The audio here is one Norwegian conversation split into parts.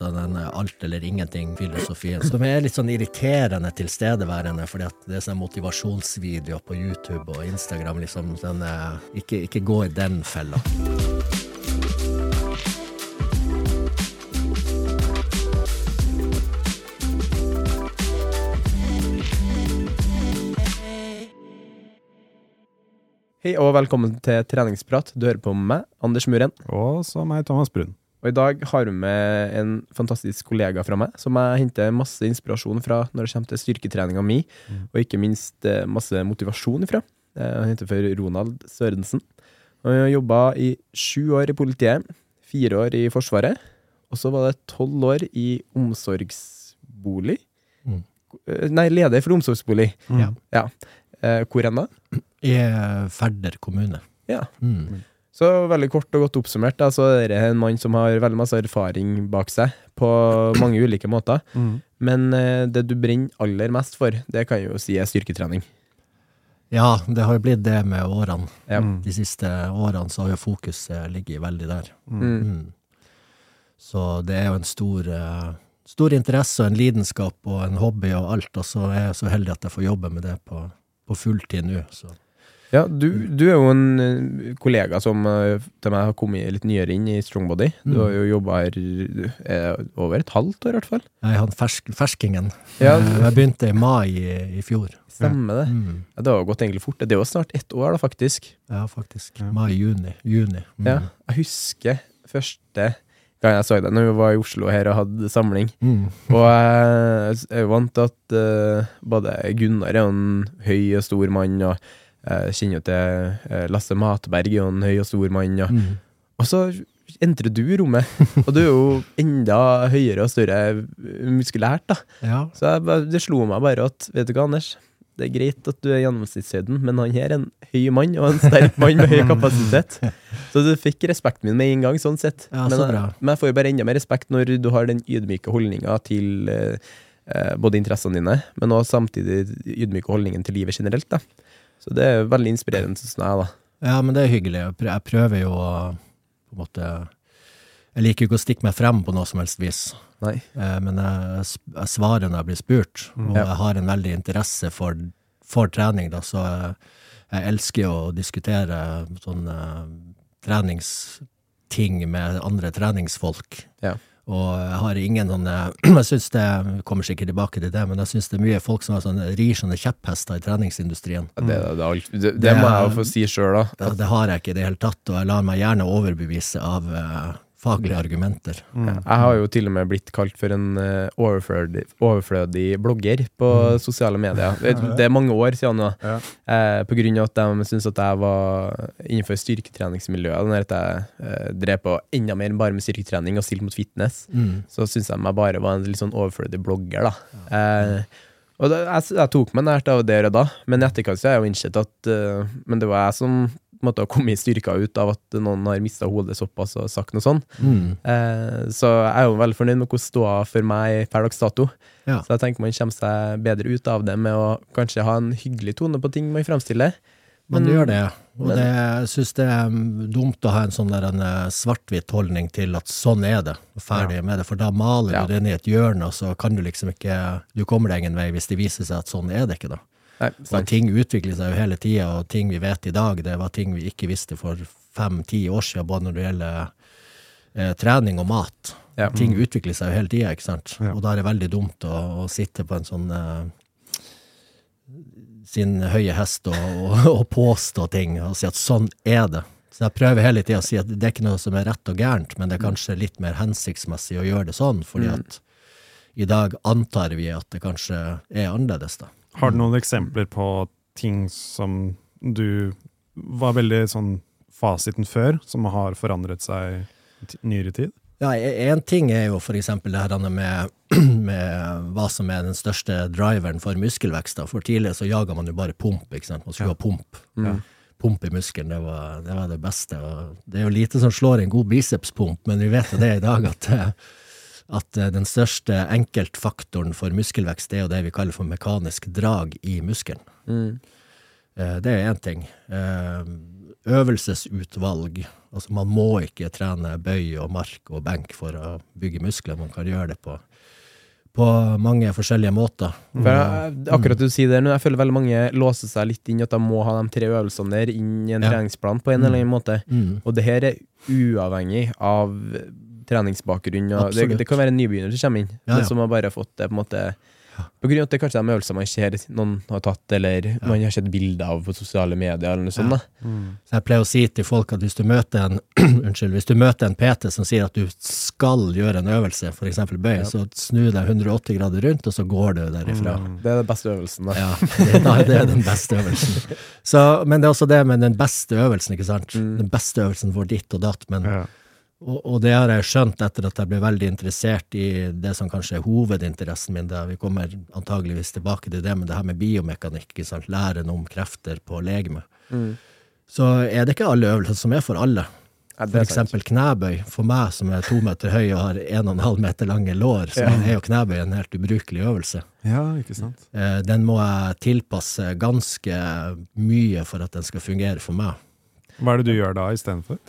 Den alt eller ingenting-filosofien, som er litt sånn irriterende tilstedeværende, fordi at det er sånn motivasjonsvideoer på YouTube og Instagram, liksom. Den, er, ikke, ikke gå i den fella. Hei og velkommen til treningsprat. Du hører på meg, Anders Muren. Og så meg, Thomas Brun. Og i dag har hun med en fantastisk kollega fra meg, som jeg henter masse inspirasjon fra når det kommer til styrketreninga mi, og ikke minst eh, masse motivasjon ifra. Eh, Han heter for Ronald Sørensen. Og Han har jobba i sju år i politiet, fire år i Forsvaret, og så var det tolv år i omsorgsbolig. Mm. Eh, Nei, leder for omsorgsbolig. Ja. Ja. Hvor enn da? I Ferder Færder kommune. Ja. Mm. Så veldig kort og godt oppsummert, da, så er det en mann som har veldig masse erfaring bak seg, på mange ulike måter. Men eh, det du brenner aller mest for, det kan jeg jo si er styrketrening. Ja, det har jo blitt det med årene. Ja. De siste årene så har jo fokuset ligget veldig der. Mm. Mm. Så det er jo en stor, eh, stor interesse og en lidenskap og en hobby og alt, og så er jeg så heldig at jeg får jobbe med det på, på fulltid nå. Så. Ja, du, du er jo en eh, kollega som eh, til meg har kommet litt nyere inn i Strongbody. Du Mm. har jo jobba her eh, over et halvt år, i hvert fall. Jeg hadde fersk, ferskingen. Ja. Jeg begynte i mai i, i fjor. Stemmer det. Mm. Ja, det har gått egentlig fort. Det er jo snart ett år, da, faktisk. Ja, faktisk. Mai-juni. Juni. Mm. Ja, jeg husker første gang jeg så det, når vi var i Oslo her og hadde samling. Mm. Og jeg er jo vant til at uh, både Gunnar er en høy og stor mann, og jeg kjenner jo til eh, Lasse Matberg er en høy og stor mann. Og, Mm. og så entrer du rommet, og du er jo enda høyere og større muskulært, da. Ja. Så jeg, det slo meg bare at, vet du hva, Anders? Det er greit at du er gjennomsnittshøyden, men han her er en høy mann, og en sterk mann med høy kapasitet. Så du fikk respekten min med en gang, sånn sett. Ja, men, så jeg- men jeg får jo bare enda mer respekt når du har den ydmyke holdninga til eh, eh, både interessene dine, men også samtidig ydmyke holdningen til livet generelt, da. Så det er veldig inspirerende, synes jeg, da. Ja, men det er hyggelig. Jeg prøver jo å på en måte Jeg liker jo ikke å stikke meg frem på noe som helst vis, Nei. eh, men jeg, jeg svarer når jeg blir spurt, og Ja. jeg har en veldig interesse for, for trening, da, så jeg, jeg elsker jo å diskutere sånne treningsting med andre treningsfolk. Ja. Og jeg har ingen sånne Jeg syns det jeg kommer sikkert tilbake til det, men jeg syns det er mye folk som har sånne, rir sånne kjepphester i treningsindustrien. Ja, Det, det, det, det, må jeg jo få si sjøl, da. Det, har jeg ikke i det hele tatt, og jeg lar meg gjerne overbevise av eh, faglige argumenter. Mm. Jeg har jo til og med blitt kalt for en eh, overflødig, overflødig blogger på sosiale medier. Det er mange år siden nå. Ja. Eh, på grunn av at de syntes at jeg var innenfor styrketreningsmiljøet. Når at jeg eh, drev på enda mer enn bare med styrketrening og stilt mot fitness, Mm. så syntes de jeg bare var en litt sånn overflødig blogger, da. Eh, og det, jeg, jeg tok meg nært av det og da, men i etterkant har jeg jo innsett at uh, Men det var jeg som måtte komme kommet styrka ut av at noen har mista hodet såpass og sagt noe sånt. Mm. Eh, så jeg er jo veldig fornøyd med hvordan ståa for meg per dags dato. Ja. Så jeg tenker man kommer seg bedre ut av det med å kanskje ha en hyggelig tone på ting man fremstiller. Man Men- gjør det. Og men- det, jeg syns det er dumt å ha en sånn der en eh, svart-hvitt holdning til at sånn er det, og ferdig med det. For da maler Ja. du det inn i et hjørne, og så kan du liksom ikke Du kommer deg ingen vei hvis det viser seg at sånn er det ikke, da. Nei, Og ting utvikler seg jo hele tida, og ting vi vet i dag, det var ting vi ikke visste for fem-ti år siden, både når det gjelder eh, trening og mat. Ja. Ting utvikler seg jo hele tida, ikke sant. Ja. Og da er det veldig dumt å, å sitte på en sånn eh, sin høye hest og, og, og påstå ting og si at sånn er det. Så jeg prøver hele tida å si at det er ikke noe som er rett og gærent, men det er kanskje litt mer hensiktsmessig å gjøre det sånn, fordi at i dag antar vi at det kanskje er annerledes, da. Har du noen eksempler på ting som du var veldig sånn fasiten før, som har forandret seg i nyere tid? Ja, én ting er jo for eksempel det her med, med hva som er den største driveren for muskelvekst. For tidligere så jaga man jo bare pump, ikke sant. Man skulle Ja. ha pump. Ja. Pump i muskelen, det var, det var det beste. Og det er jo lite som slår en god bicepspump, men vi vet jo det i dag at, at eh, den største enkeltfaktoren for muskelvekst er jo det vi kaller for mekanisk drag i muskelen. Mm. Eh, Det er én ting. Eh, Øvelsesutvalg. Altså man må ikke trene bøy og mark og benk for å bygge muskler. Man kan gjøre det på, på mange forskjellige måter. For jeg, akkurat du sier det nå, jeg føler veldig mange låser seg litt inn i at de må ha de tre øvelsene der inn i en Ja. treningsplan på en eller annen måte. Mm. Og det her er uavhengig av treningsbakgrunn. Og det, det kan være en nybegynner som kommer inn, Ja, ja. som har bare fått det på en måte På grunn av at det kanskje er de øvelser man ser noen har tatt, eller man har sett bilder av på sosiale medier, eller noe sånt. da. Så jeg pleier å si til folk at hvis du møter en unnskyld, hvis du møter en PT som sier at du skal gjøre en øvelse, f.eks. bøy, så snu deg 180 grader rundt, og så går du derifra. Det er den beste øvelsen. da. Ja, det, da, det er den beste øvelsen. Så, men det er også det med den beste øvelsen, ikke sant. Den beste øvelsen får ditt og datt, men Ja. Og, og det har jeg skjønt etter at jeg ble veldig interessert i det som kanskje er hovedinteressen min. Da. Vi kommer antageligvis tilbake til det, men det her med biomekanikk, ikke sant? læren om krefter på legeme. Så er det ikke alle øvelser som er for alle. Ja, For eksempel sant. knebøy. For meg som er to meter høy og har en og en halv meter lange lår, så er jo knebøy en helt ubrukelig øvelse. ja, ikke sant? Eh, Den må jeg tilpasse ganske mye for at den skal fungere for meg. Hva er det du gjør da istedenfor?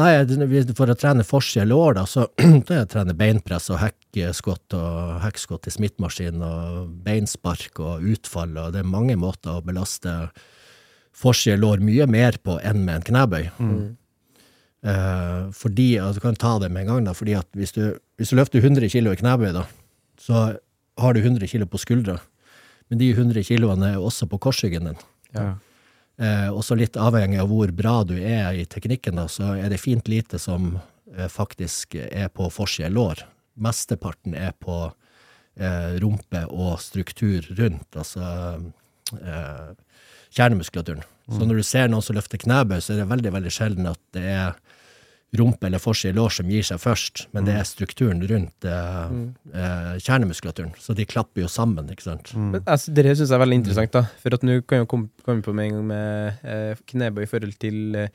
Nei, for å trene forside lår, da, så da jeg trener beinpress og hekkskott og hekkskott i smittmaskin og beinspark og utfall, og det er mange måter å belaste forside lår mye mer på enn med en knebøy. Eh, fordi, altså, du kan ta det med en gang, da, fordi at hvis du, hvis du løfter 100 kilo i knebøy, da, så har du 100 kilo på skuldra, men de 100 kiloene er også på korsryggen din. Ja. Eh, også litt avhengig av hvor bra du er i teknikken, da, så er det fint lite som eh, faktisk er på forside lår. Mesteparten er på eh, rumpe og struktur rundt, altså eh, kjernemuskulaturen. Så når du ser noen som løfter knebøy, så er det veldig veldig sjelden at det er rumpe eller forside lår som gir seg først, men det er strukturen rundt eh, eh, kjernemuskulaturen. Så de klapper jo sammen, ikke sant. Men, altså, det syns jeg er veldig interessant, da. For at nå kan jeg komme komme på med en gang med eh, knebøy i forhold til eh,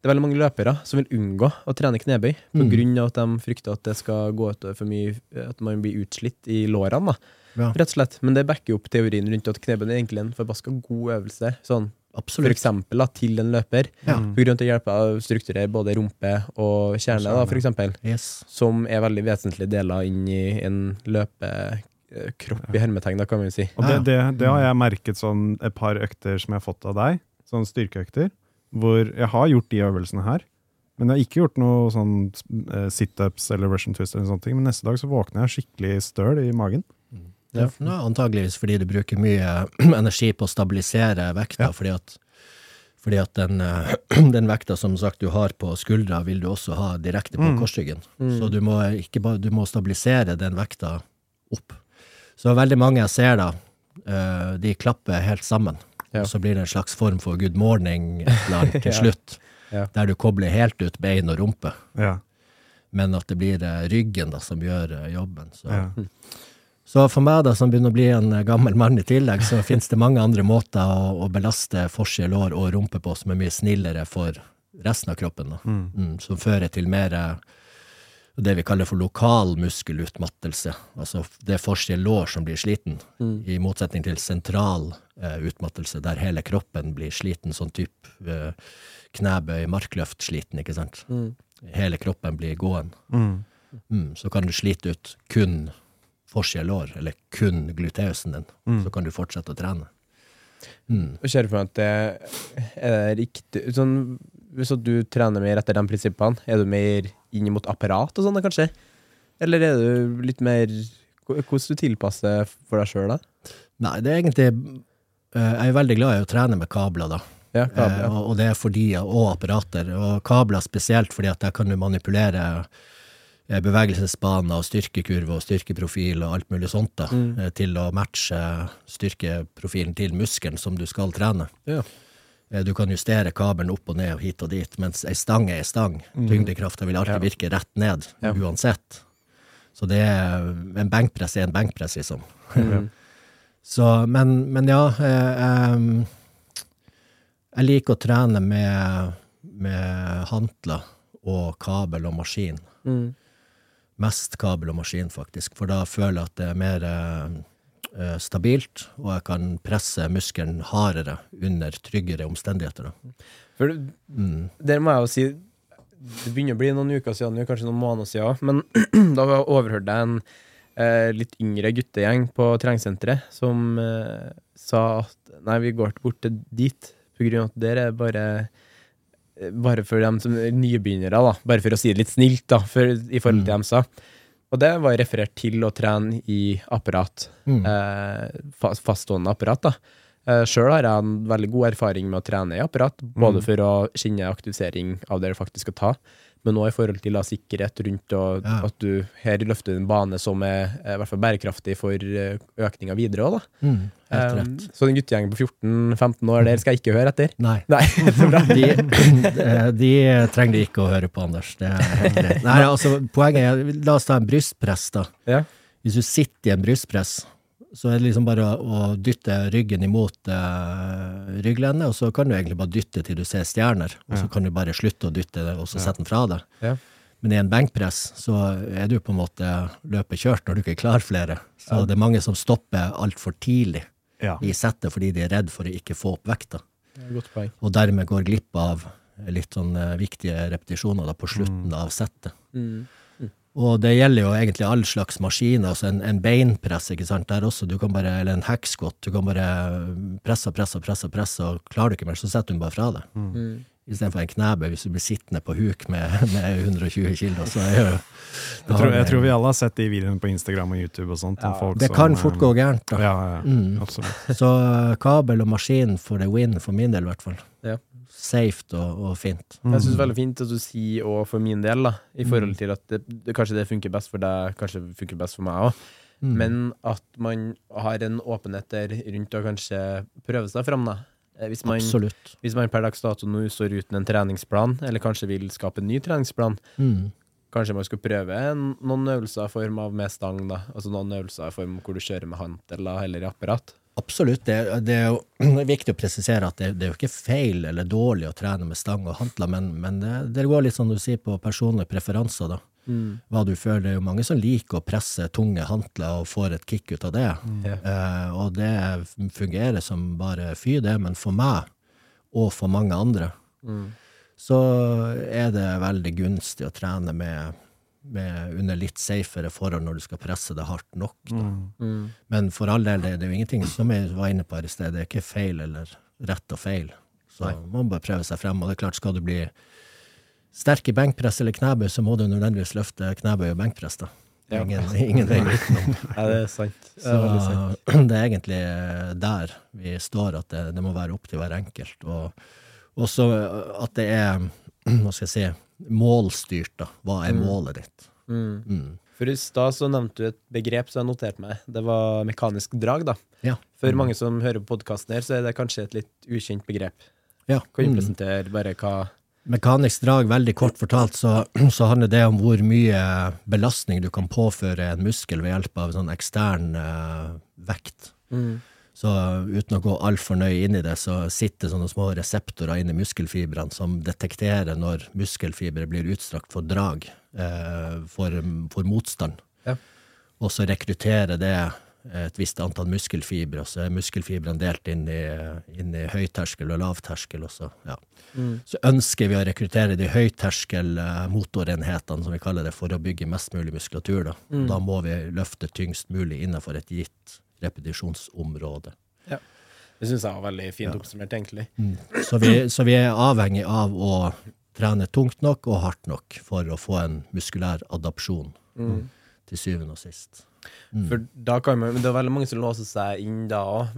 Det er veldig mange løpere som vil unngå å trene knebøy, på Mm. at de frykter at det skal gå utover for mye, at man blir utslitt i lårene. da. Ja. Rett og slett. Men det backer opp teorien rundt at knebøy er egentlig en forbaska god øvelse. Sånn, for eksempel da, til en løper. Ja. På grunn av hjelp av strukturer, både rumpe og kjerne, da, for eksempel. Yes. Som er veldig vesentlige deler inn i en løpekropp, i hermetegn, da, kan man si. Og det, det, det har jeg merket sånn et par økter som jeg har fått av deg, sånn styrkeøkter, hvor jeg har gjort de øvelsene her, men jeg har ikke gjort noe sånn eh, situps eller russian twist eller sånne ting, men neste dag så våkner jeg skikkelig støl i magen. Ja. Antageligvis fordi du bruker mye energi på å stabilisere vekta, Ja. fordi at, fordi at den, eh, den vekta som sagt du har på skuldra, vil du også ha direkte på Mm. korsryggen. Så du må, bare, du må stabilisere den vekta opp. Så veldig mange jeg ser da, eh, de klapper helt sammen. Ja. Og så blir det en slags form for good morning eller til slutt, der du kobler helt ut bein og rumpe. Ja. Men at det blir eh, ryggen da, som gjør jobben. Så. Så for meg, da, som begynner å bli en eh, gammel mann i tillegg, så finnes det mange andre måter å, å belaste forside lår og rumpe på som er mye snillere for resten av kroppen. Da. Mm. Mm, som fører til mer eh, det vi kaller for lokal muskelutmattelse. Altså det er lår som blir sliten, i motsetning til sentral eh, utmattelse, der hele kroppen blir sliten, sånn type eh, knebøy, markløft sliten, ikke sant. Hele kroppen blir gåen. Mm. Mm, så kan du slite ut kun forrige lår, eller kun gluteusen din. Så kan du fortsette å trene. Mm. Ser for meg at det er riktig sånn, Hvis du trener mer etter de prinsippene, er du mer inn mot apparat og sånn, kanskje? Eller er du litt mer Hvordan du tilpasser for deg sjøl, da? Nei, det er egentlig eh, Jeg er veldig glad i å trene med kabler, da. Ja, Eh, kabler. og, og det er fordi, og apparater. Og kabler spesielt fordi at der kan du manipulere eh, bevegelsesbaner og styrkekurve og styrkeprofil og alt mulig sånt da, mm. til å matche styrkeprofilen til muskelen som du skal trene. Ja. Eh, Du kan justere kabelen opp og ned og hit og dit, mens ei stang er ei stang. Tyngdekrafta vil alltid Ja. virke rett ned, Ja. uansett. Så det er, en benkpress er en benkpress, liksom. Mm. Så, men, men ja, eh, em, jeg liker å trene med, med hantler og kabel og maskin. Mm. Mest kabel og maskin, faktisk, for da føler jeg at det er mer eh, eh, stabilt, og jeg kan presse muskelen hardere under tryggere omstendigheter. Da. For Mm. Der må jeg jo si Det begynner å bli noen uker siden, kanskje noen måneder siden, men da overhørte jeg en eh, litt yngre guttegjeng på treningssenteret som eh, sa at nei, vi går bort til dit, på grunn av at der er bare eh, bare for dem som er nybegynnere, da. Bare for å si det litt snilt, da, for, i forhold til mm. de sa. Og det var referert til å trene i apparat. Mm. Eh, fa- faststående apparat, da. Eh, Sjøl har jeg en veldig god erfaring med å trene i apparat, både for å kjenne aktivisering av det du faktisk skal ta, men òg i forhold til da, sikkerhet rundt og Ja. at du her løfter en bane som er er i hvert fall bærekraftig for eh, økninga videre Også, da. Mm, Eh, så den guttegjengen på 14-15 år der skal jeg ikke høre etter. Nei. Nei. De, de, de trenger du ikke å høre på, Anders. Det er. Nei, altså, poenget er, la oss ta en brystpress, da. Ja. Hvis du sitter i en brystpress, så er det liksom bare å, å dytte ryggen imot eh, rygglendet, og så kan du egentlig bare dytte til du ser stjerner, og så kan du bare slutte å dytte og så sette den fra deg. Ja. Men i en benkpress så er du på en måte løpet kjørt når du ikke klarer flere. Så det er mange som stopper altfor tidlig Ja. i settet fordi de er redd for å ikke få opp vekta og dermed går glipp av litt sånn eh, viktige repetisjoner da, på slutten av settet. Mm. Og det gjelder jo egentlig all slags maskiner, altså en, en beinpress, ikke sant, der også, du kan bare, eller en hacksquat, du kan bare presse, presse, presse, presse, og klarer du ikke mer, så setter du den bare fra deg. Mm. I stedet for en knebe hvis du blir sittende på huk med, med 120 kilo, så er jo Jeg tror, jeg tror vi alle har sett de videoene på Instagram og YouTube og sånt. Ja, folk Det kan som, fort gå gærent, da. Ja, ja, Mm. absolutt. Så eh, kabel og maskin for the win, for min del i hvert fall. Ja. Safe og, og fint. Jeg syns veldig fint at du sier òg for min del, da, i forhold til at det, det, kanskje det funker best for deg, kanskje det funker best for meg òg, Mm. men at man har en åpenhet der rundt å kanskje prøve seg fram, da. Eh, Hvis man, Absolutt. hvis man per dags dato nå står uten en treningsplan, eller kanskje vil skape en ny treningsplan, Mm. kanskje man skal prøve en, noen øvelser i form av med stang, da. Altså noen øvelser i form hvor du kjører med hantel eller i apparat. Absolutt. Det, det er jo viktig å presisere at det, det er jo ikke feil eller dårlig å trene med stang og hantler, men, men det, det går litt som du sier på personlige preferanser, da. Hva du føler. Det er jo mange som liker å presse tunge hantler og får et kick ut av det. Mm. Eh, og det fungerer som bare fy, det, men for meg, og for mange andre, så er det veldig gunstig å trene med, med under litt safere forhold når du skal presse det hardt nok. Da. Men for all del, det, er jo ingenting som jeg var inne på her i sted, det er ikke feil eller rett og feil. Så man bare prøve seg frem. Og det er klart, skal du bli sterk i benkpress eller knebøy, så må du nødvendigvis løfte knebøy og benkpress, da. Ja. Ingen, ingen vei utenom. Ja, det er sant. Det er veldig sant. det er egentlig eh, der vi står, at det, det må være opp til hver enkelt. Og også at det er, hva skal jeg si, målstyrt, da. Hva er målet ditt? Mm. Mm. For i stad så nevnte du et begrep som jeg noterte meg. Det var mekanisk drag, da. Ja. For mange som hører på podkasten her, så er det kanskje et litt ukjent begrep. ja. Kan du Mm. presentere bare hva Mekanisk drag, veldig kort fortalt, så, så handler det om hvor mye belastning du kan påføre en muskel ved hjelp av sånn ekstern uh, vekt. Så uten å gå altfor nøye inn i det, så sitter sånne små reseptorer inni muskelfibrene som detekterer når muskelfibre blir utstrakt for drag, eh, for, for motstand. Ja. Og så rekrutterer det et visst antall muskelfibre, og så er muskelfibrene delt inn i, inn i høyterskel og lavterskel. Også, så, mm. så ønsker vi å rekruttere de høyterskel eh, som vi kaller det, for å bygge mest mulig muskulatur. Da, da må vi løfte tyngst mulig innenfor et gitt repetisjonsområde. Det syns jeg var veldig fint oppsummert, egentlig. Så vi, så vi er avhengig av å trene tungt nok og hardt nok for å få en muskulær adapsjon, til syvende og sist. For da kan man, men Det er veldig mange som låser seg inn da òg.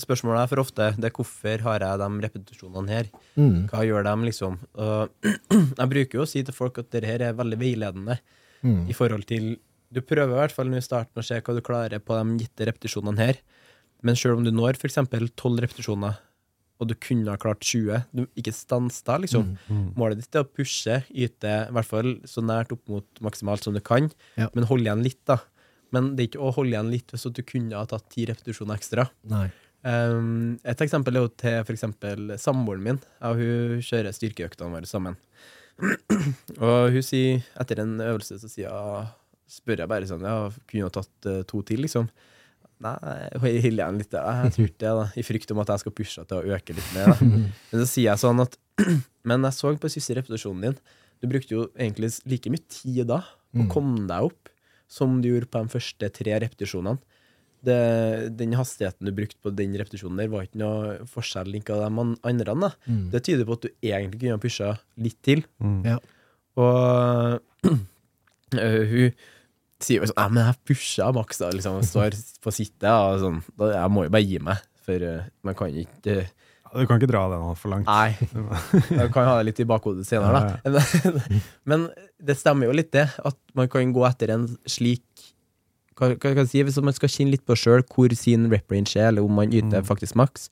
Spørsmålet er for ofte det er hvorfor har jeg de repetisjonene her? Mm. Hva gjør de, liksom? Uh, jeg bruker jo å si til folk at dette her er veldig veiledende Mm. i forhold til Du prøver i hvert fall nå i starten å se hva du klarer på de gitte repetisjonene her. Men selv om du når f.eks. 12 repetisjoner, og du kunne ha klart 20, du ikke stans da, liksom. Målet ditt er å pushe, yte i hvert fall så nært opp mot maksimalt som du kan, Ja. men holde igjen litt, da. Men det er ikke å holde igjen litt hvis du kunne ha tatt ti repetisjoner ekstra. Um, et eksempel er jo til for samboeren min. Og hun kjører styrkeøktene våre sammen. og hun sier, etter en øvelse, så sier hun spør jeg bare sånn Ja, kunne du tatt uh, to til, liksom? Nei, jeg holder igjen litt. Jeg tror ikke det, da. I frykt om at jeg skal pushe til å øke litt mer. Da. Men så sier jeg sånn at Men jeg så på siste repetisjonen din. Du brukte jo egentlig like mye tid da på å komme deg opp som du gjorde på de første tre repetisjonene. Det, den hastigheten du brukte på den repetisjonen der, var ikke noe forskjell link de andre. Da. Det tyder på at du egentlig kunne ha pusha litt til. Ja. Og øh, hun sier jo sånn Nei, men jeg pusha maks, da. Liksom, står på sittet. Og sånn. Da, jeg må jo bare gi meg, for uh, man kan ikke uh, Du kan ikke dra den altfor langt. Nei. Du kan ha det litt i bakhodet senere, da. Men det stemmer jo litt, det. At man kan gå etter en slik hva, hva kan jeg si, Hvis man skal kjenne litt på sjøl hvor sin rep range er, eller om man yter faktisk maks,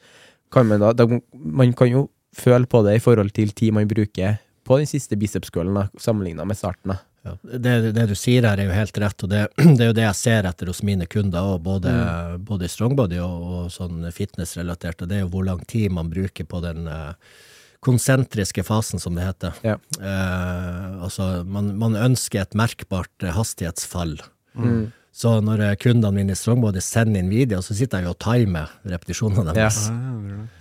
kan man da, da Man kan jo føle på det i forhold til tid man bruker på den siste bicepskålen, sammenligna med starten. da. Ja. Det, det du sier her, er jo helt rett, og det, det er jo det jeg ser etter hos mine kunder òg, både, både i strongbody og, og sånn fitnessrelatert, og det er jo hvor lang tid man bruker på den eh, konsentriske fasen, som det heter. Ja. Eh, altså, man, man ønsker et merkbart eh, hastighetsfall. Mm. Så når kundene mine i strongbody sender inn video, så sitter jeg jo og timer repetisjonene Ja. deres.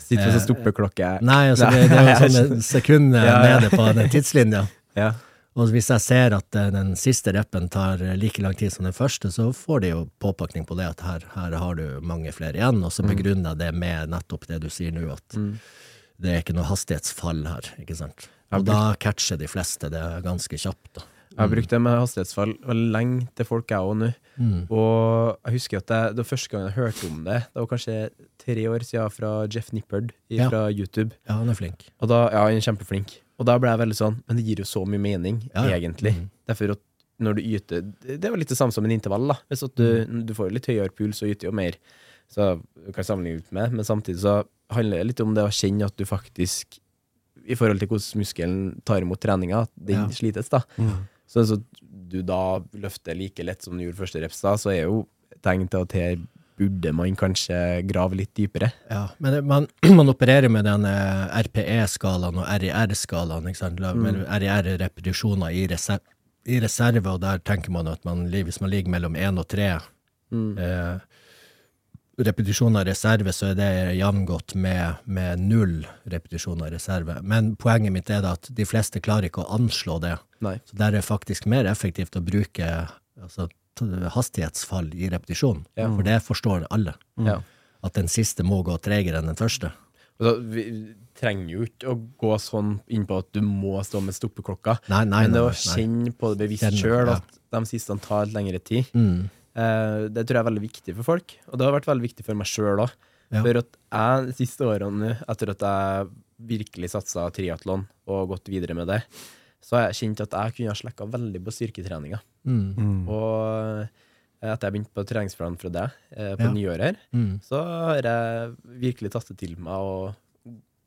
Sitter med sånn stoppeklokke. Nei, altså, det, det er jo sånne sekunder Ja, ja. nede på den tidslinja. Ja. Og hvis jeg ser at eh, den siste rappen tar eh, like lang tid som den første, så får de jo påpakning på det at her, her har du mange flere igjen, og så Mm. begrunner jeg det med nettopp det du sier nå, at det er ikke noe hastighetsfall her, ikke sant. Og da catcher de fleste det ganske kjapt, da. Jeg har brukt det med hastighetsfall lenge til folk, jeg òg nå. Og jeg husker at jeg, det var første gang jeg hørte om det, det var kanskje tre år siden fra Jeff Nippard Ja. fra YouTube. Ja, han er flink. Og da, ja, han er kjempeflink. Og da ble jeg veldig sånn Men det gir jo så mye mening, Ja, ja. egentlig. Derfor at når du yter Det er jo litt det samme som en intervall, da. Hvis at du, du får jo litt høyere puls og yter jo mer. Så du kan sammenligne litt med, men samtidig så handler det litt om det å kjenne at du faktisk I forhold til hvordan muskelen tar imot treninga, at den Ja. slites, da. Så hvis du da løfter like lett som du gjorde første reps, da, så er jo tegn til at her burde man kanskje grave litt dypere. Ja, men man, man opererer med den eh, RPE-skalaen og RIR-skalaen, ikke sant? La- med RIR er repetisjoner i, reser i reserve, og der tenker man at man, hvis man ligger mellom én og tre eh, repetisjoner i reserve, så er det jevngodt med, med null repetisjoner i reserve. Men poenget mitt er at de fleste klarer ikke å anslå det. Nei. Så der er det faktisk mer effektivt å bruke altså, hastighetsfall i repetisjon, Ja. for det forstår alle. Ja. At den siste må gå tregere enn den første. Altså, vi trenger jo ikke å gå sånn inn på at du må stå med stoppeklokka. Nei, nei, Men det å kjenne på det bevisst sjøl, ja. at de siste tar litt lengre tid, Mm. eh, det tror jeg er veldig viktig for folk. Og det har vært veldig viktig for meg sjøl òg. Ja. For at jeg de siste årene, etter at jeg virkelig satsa triatlon og gått videre med det, så har jeg kjent at jeg kunne ha slekka veldig på styrketreninga. Mm. Og eh, etter jeg begynte på treningsplanen fra deg eh, på Ja. nyåret her, Mm. så har jeg virkelig tatt det til meg å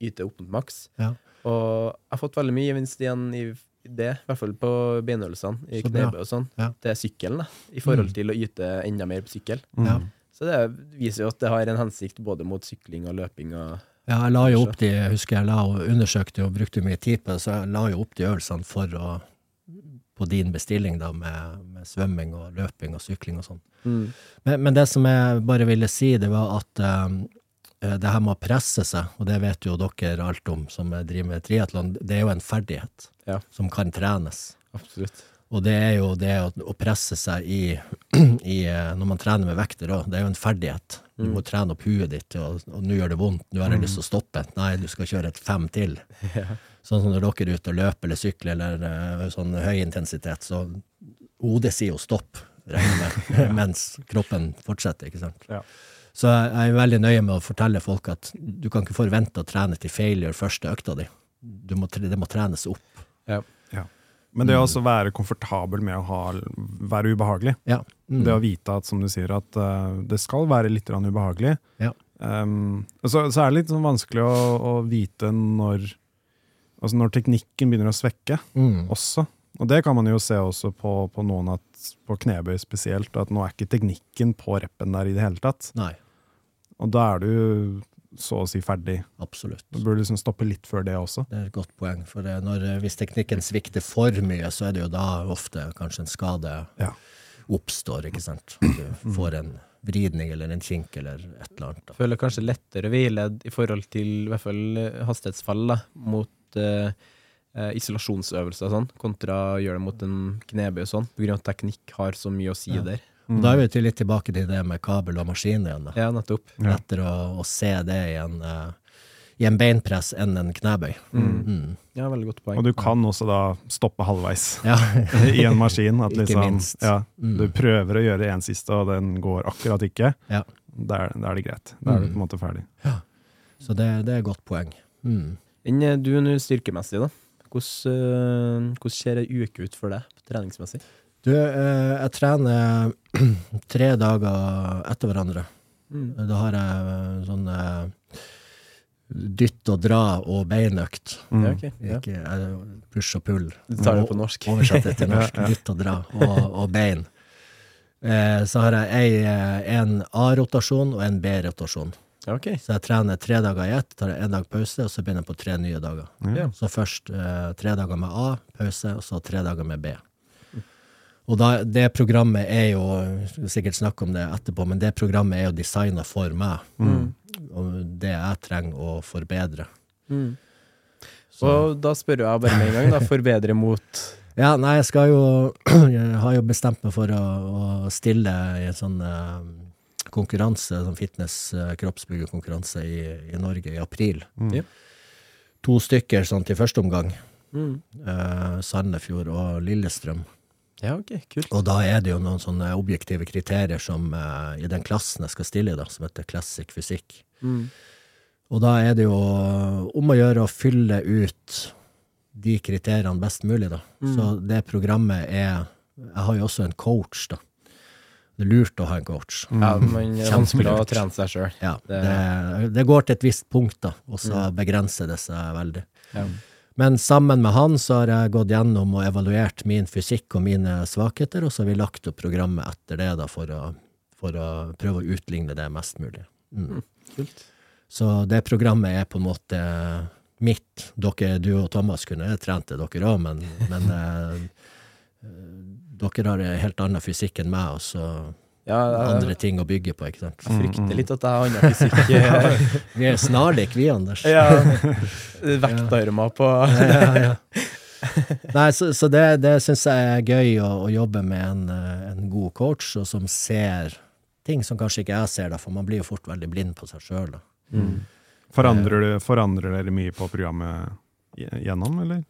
yte opp mot maks. Ja. Og jeg har fått veldig mye gevinst igjen i det, i hvert fall på beinøvelsene, i knebøy og sånn, Ja. til sykkelen, da, i forhold Mm. til å yte enda mer på sykkel. Ja. Så Så det viser jo at det har en hensikt både mot sykling og løping og Ja, jeg la jo opp de, jeg husker jeg la og undersøkte og brukte mye tid på det, så jeg la jo opp de øvelsene for å på din bestilling, da, med, med svømming og løping og sykling og sånn. Mm. Men, men det som jeg bare ville si, det var at um, det her med å presse seg, og det vet jo dere alt om som driver med triatlon, det er jo en ferdighet Ja. som kan trenes. Absolutt. Og det er jo det å, presse seg i, i eh, Når man trener med vekter òg, det er jo en ferdighet. Du må trene opp huet ditt, og, og nå gjør det vondt, nå har jeg lyst til å stoppe. Nei, du skal kjøre et fem til. Sånn som når dere er ute og løper eller sykler eller eh, sånn høy intensitet, så hodet sier jo stopp, med, mens kroppen fortsetter, ikke sant. Ja. Så jeg er veldig nøye med å fortelle folk at du kan ikke forvente å trene til failure første økta di. Du må, det må trenes opp. Ja. Men det å også være komfortabel med å ha, være ubehagelig. Ja. Mm. Det å vite at, som du sier, at uh, det skal være litt ubehagelig. Ja. Um, så, så er det litt sånn vanskelig å, å vite når, altså når teknikken begynner å svekke Mm. også. Og det kan man jo se også på, på noen at, på knebøy spesielt, at nå er ikke teknikken på reppen der i det hele tatt. Nei, Og da er du så å si ferdig. absolutt. Du burde liksom stoppe litt før det også. Det er et godt poeng. For når, eh, hvis teknikken svikter for mye, så er det jo da ofte kanskje en skade Ja. oppstår, ikke sant. Du får en vridning eller en kink eller et eller annet. Da. Føler kanskje lettere veiledd i forhold til i hvert fall eh, hastighetsfall da, mot eh, eh, isolasjonsøvelser og sånn, kontra å gjøre det mot en knebøy og sånn, av at teknikk har så mye å si Ja. der. Og Da er vi litt tilbake til det med kabel og maskin igjen. Da. Ja, nettopp. Ja. Lettere å, å se det i en, uh, i en beinpress enn en knebøy. Mm. Ja, veldig godt poeng. Og du kan også da stoppe halvveis Ja. i en maskin. At Ikke liksom, minst. Ja, Mm. du prøver å gjøre en siste, og den går akkurat ikke. Ja. Da er, da er det greit. Da er du Mm. på en måte ferdig. Så det, det er et godt poeng. Mm. Enn er du nå styrkemessig, da? Hvordan, eh, hvordan ser ei uke ut for deg treningsmessig? Du, eh, jeg trener tre dager etter hverandre. Da har jeg eh, sånn eh, dytt og dra og beinøkt. Mm. Ja. Ja. Ikke push og pull. Du tar det på norsk. Oversett det til norsk. Dytt og dra og, og bein. Eh, så har jeg ei, en A-rotasjon og en B-rotasjon. Okay. Så jeg trener tre dager i ett, tar en dag pause, og så begynner jeg på tre nye dager. Mm. Så først eh, tre dager med A, pause, og så tre dager med B. Og da, det programmet er jo sikkert snakke om det etterpå, men det programmet er jo designa for meg. Og det jeg trenger å forbedre. Mm. Så, Og da spør jeg bare med en gang, da. Forbedre mot ja, nei, jeg skal jo Jeg har jo bestemt meg for å, å stille i en sånn eh, konkurranse, sånn fitness-kroppsbyggerkonkurranse i, i Norge i april. Mm. Ja. To stykker sånn til første omgang. mm. eh, Sandefjord og Lillestrøm. Ja, ok, kult. Og da er det jo noen sånne objektive kriterier som uh, i den klassen jeg skal stille i, da, som heter classic fysikk. Mm. Og da er det jo om å gjøre å fylle ut de kriteriene best mulig, da. Mm. Så det programmet er Jeg har jo også en coach, da. Det er lurt å ha en coach. Ja, men det er vanskelig å trene seg sjøl. Ja, Det- det, går til et visst punkt, da, og så begrenser det seg veldig. Ja. Men sammen med han så har jeg gått gjennom og evaluert min fysikk og mine svakheter, og så har vi lagt opp programmet etter det da, for å, for å prøve å utligne det mest mulig. Mm. Kult. Så det programmet er på en måte mitt. Dere, du og Thomas kunne trent det, dere òg, men, men eh, dere har en helt annen fysikk enn meg, og så Ja, andre ting å bygge på, ikke sant. jeg frykter litt at jeg har annen fysikk. Vi er snarlik, vi, Anders. ja. Vektarmer på ja, ja. Nei, så, så det, det syns jeg er gøy å, å jobbe med en, eh, en god coach, og som ser ting som kanskje ikke jeg ser, da, for man blir jo fort veldig blind på seg sjøl. Mm. Forandrer, du, forandrer dere mye på programmet gjennom, eller?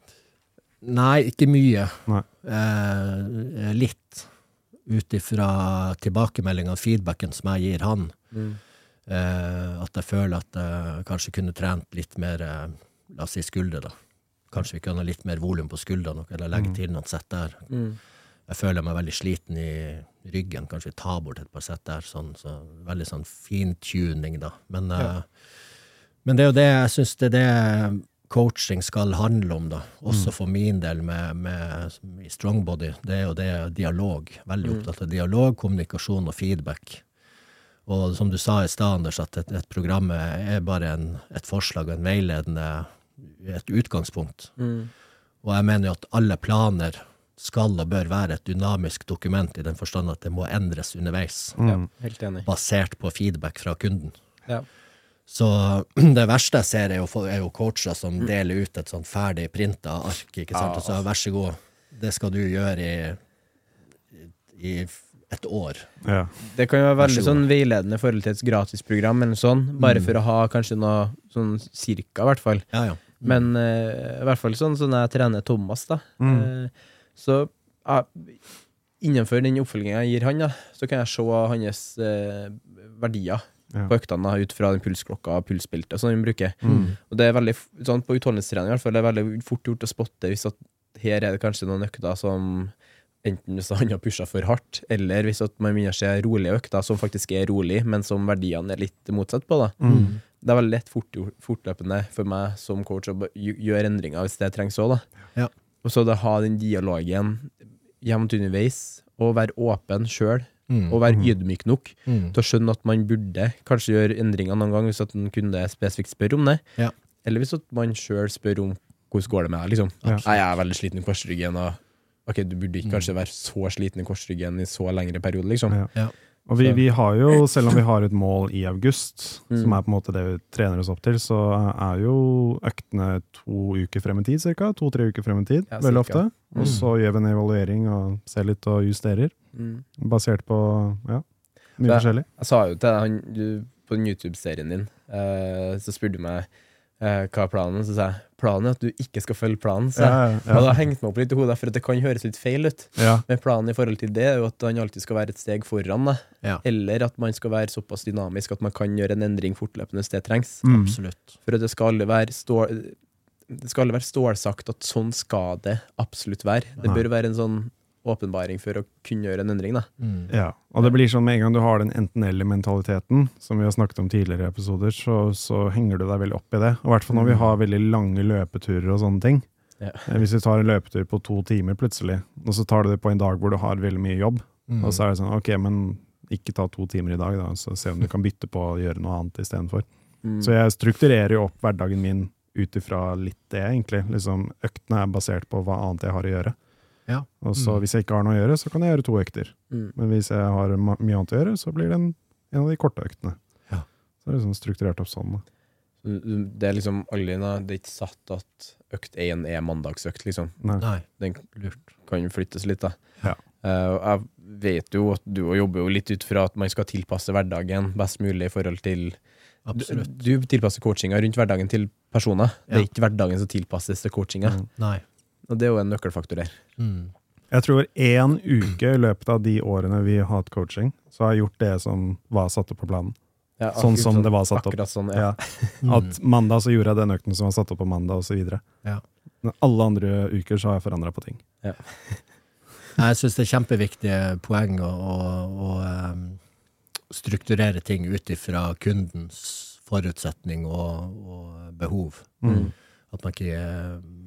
Nei, ikke mye. Nei. Eh, litt. Ut ifra tilbakemeldinga og feedbacken som jeg gir han. Mm. Eh, at jeg føler at jeg kanskje kunne trent litt mer eh, La oss si skuldre, da. Kanskje vi kunne ha litt mer volum på skuldrene, eller legge til noen sett der. Mm. Jeg føler meg veldig sliten i ryggen. Kanskje vi tar bort et par sett der. Sånn, så veldig sånn fintuning, da. Men, eh, men det er jo det jeg syns det er det coaching skal handle om, da. Også for min del med, med i Strongbody. Det er jo det dialog. Veldig opptatt av dialog, kommunikasjon og feedback. Og som du sa i stad, Anders, at et, et program er bare en, et forslag og en veiledende et utgangspunkt. Og jeg mener jo at alle planer skal og bør være et dynamisk dokument i den forstand at det må endres underveis, Ja, helt enig. basert på feedback fra kunden. Ja. Så det verste jeg ser, er jo, er jo coacher som deler ut et sånn ferdig printa ark, ikke sant, og så vær så god, det skal du gjøre i, i et år. Ja. Det kan jo være veldig sånn veiledende i forhold til et gratisprogram, eller sånn, bare bare for å ha kanskje noe sånn cirka, i hvert fall. Ja, ja. Men eh, i hvert fall sånn som jeg trener Thomas, da. Eh, så ja, innenfor den oppfølginga jeg gir han, da, så kan jeg se hans eh, verdier Ja. på øktene ut fra den pulsklokka og pulsbeltet som han bruker. Og det er veldig, sånn På utholdenhetstrening i hvert fall, det er veldig fort gjort å spotte hvis at her er det kanskje noen økter som Enten hvis han har pusha for hardt, eller hvis at man begynner å se rolige økter som faktisk er rolig, men som verdiene er litt motsatt på. da det er veldig lett fort, fortløpende for meg som coach å gjøre endringer hvis det trengs òg. Ja. Og så det ha den dialogen jevnt underveis, og være åpen sjøl, Mm. og være ydmyk nok Mm. til å skjønne at man burde kanskje gjøre endringer noen gang hvis at en kunde spesifikt spør om det. Ja. Eller hvis at man sjøl spør om hvordan går det med deg, liksom. Ja. Nei, jeg er veldig sliten i korsryggen, og ok, du burde ikke kanskje være så sliten i korsryggen i så lengre periode, liksom. Ja. Og vi, vi har jo, selv om vi har et mål i august, Mm. som er på en måte det vi trener oss opp til, så er jo øktene to uker frem i tid, cirka. To-tre uker frem i tid, Ja, veldig ofte. Og så gjør vi en evaluering og ser litt og justerer, Mm. basert på ja, mye Så- forskjellig. Jeg sa jo til han, du, på den YouTube-serien din, eh, så spurte du meg eh, hva er planen, så sa jeg planen er at du ikke skal følge planen. Så jeg, Ja, da hengte meg opp litt i hodet, for at det kan høres litt feil ut. ja. Men planen i forhold til det er jo at han alltid skal være et steg foran deg. Ja. Eller at man skal være såpass dynamisk at man kan gjøre en endring fortløpende hvis det trengs. Mm. Absolutt. For at det skal aldri være stål... Det skal aldri være stålsagt at sånn skal det absolutt være. Det bør være en sånn åpenbaring for å kunne gjøre en endring, da. Mm. Ja, og det blir sånn med en gang du har den enten-eller-mentaliteten, som vi har snakket om tidligere i episoder, så, så henger du deg veldig opp i det. Og I hvert fall når vi har veldig lange løpeturer og sånne ting. Ja. Eh, Hvis vi tar en løpetur på to timer plutselig, og så tar du det på en dag hvor du har veldig mye jobb, Mm. og så er det sånn, ok, men ikke ta to timer i dag, da, så se om du kan bytte på å gjøre noe annet istedenfor. Mm. Så jeg strukturerer jo opp hverdagen min ut ifra litt det, egentlig. Liksom, øktene er basert på hva annet jeg har å gjøre. Ja. Og så Mm. hvis jeg ikke har noe å gjøre, så kan jeg gjøre to økter. Mm. Men hvis jeg har mye annet å gjøre, så blir det en, en av de korte øktene. Ja. Så det er liksom strukturert opp sånn. da. Det er liksom aldri Det er ikke satt at økt én er mandagsøkt, liksom. Nei. Den lurt. kan flyttes litt, da. Ja. Eh, jeg vet jo at du jobber jo litt ut fra at man skal tilpasse hverdagen best mulig i forhold til Absolutt. Du, du tilpasser coachinga rundt hverdagen til personer. Det er ikke hverdagen som tilpasses til coachinga. Mm. Nei. Og det er jo en nøkkelfaktor der. Mm. Jeg tror én uke i løpet av de årene vi har hatt coaching, så har jeg gjort det som var satt opp på planen. Ja, Sånn som det var satt opp. Sånn, ja. Ja. At mandag så gjorde jeg den økten som var satt opp på mandag, osv. Ja. Men alle andre uker så har jeg forandra på ting. Jeg syns det er kjempeviktige poeng å, å, å em, strukturere ting ut ifra kundens forutsetning og, og behov. Mm. At man ikke indi,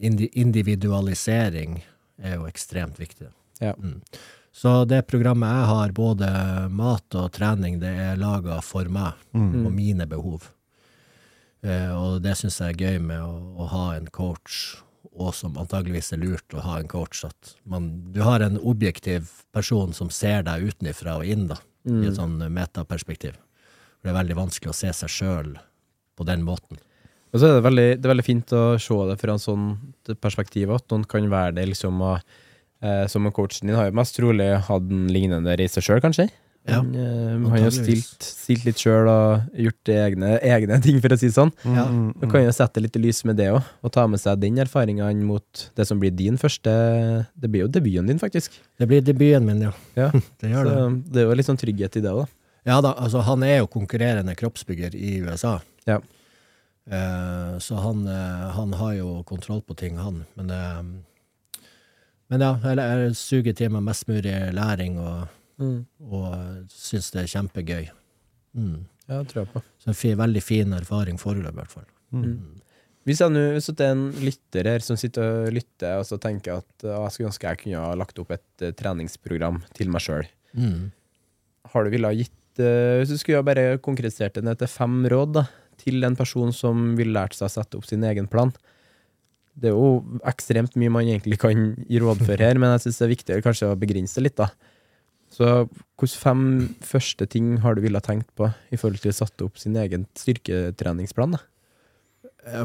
Individualisering er jo ekstremt viktig. Ja. Mm. Så det programmet jeg har, både mat og trening, det er laga for meg Mm. og mine behov. Eh, og det syns jeg er gøy med å, å ha en coach, og som antageligvis er lurt å ha en coach, at man, du har en objektiv person som ser deg utenfra og inn, da, i et sånn metaperspektiv. For Det er veldig vanskelig å se seg sjøl på den måten. Og så er det veldig, det er veldig fint å se det fra en sånn perspektiv at noen kan være det liksom og, eh, Som en coachen din har jo mest trolig hatt en lignende reise sjøl, kanskje. Ja, Han, eh, han har jo stilt, stilt litt sjøl og gjort egne, egne ting, for å si det sånn. Ja. Mm, mm. kan jo sette litt i lys med det òg, og ta med seg den erfaringa mot det som blir din første Det blir jo debuten din, faktisk. Det blir debuten min, ja. Ja. Det gjør Så det. det er jo litt sånn trygghet i det òg, da. Ja da, altså han er jo konkurrerende kroppsbygger i USA. Ja. Eh, så han, eh, han har jo kontroll på ting, han. Men, eh, men ja, jeg, jeg suger til meg mest mulig læring og, og syns det er kjempegøy. Mm. Ja, det tror jeg på. Så en fi, veldig fin erfaring foreløpig, i hvert fall. Hvis, jeg nå, hvis det er en lytter her som sitter og lytter og så tenker at «Å, jeg skulle ønske jeg kunne ha lagt opp et treningsprogram til meg sjøl, Mm. har du ville ha gitt Hvis du skulle ha bare konkretisert det ned til fem råd da, til en person som vil lære seg å sette opp sin egen plan Det er jo ekstremt mye man egentlig kan gi råd for her, men jeg syns det er viktig kanskje å begrense litt. da. Så hvilke fem første ting har du ville tenkt på i forhold til å sette opp sin egen styrketreningsplan? da?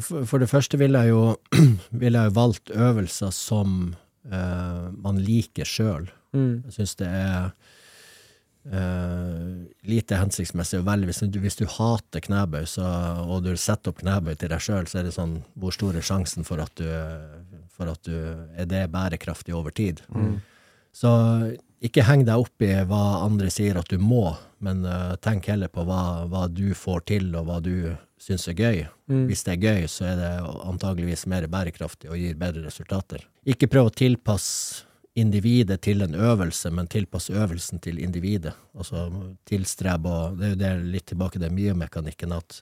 For, det første ville jeg jo, ville jeg jo valgt øvelser som eh, man liker sjøl. Mm. Jeg syns det er eh, lite hensiktsmessig å velge. Hvis du, hvis du hater knebøy, så, og du setter opp knebøy til deg sjøl, så er det sånn Hvor stor er sjansen for at du, for at du er det bærekraftig over tid? Så ikke heng deg opp i hva andre sier at du må, men uh, tenk heller på hva, hva du får til, og hva du syns er gøy. Hvis det er gøy, så er det antageligvis mer bærekraftig og gir bedre resultater. Ikke prøv å tilpasse individet til en øvelse, men tilpasse øvelsen til individet. Altså tilstrebe og Det er jo det litt tilbake til myomekanikken, at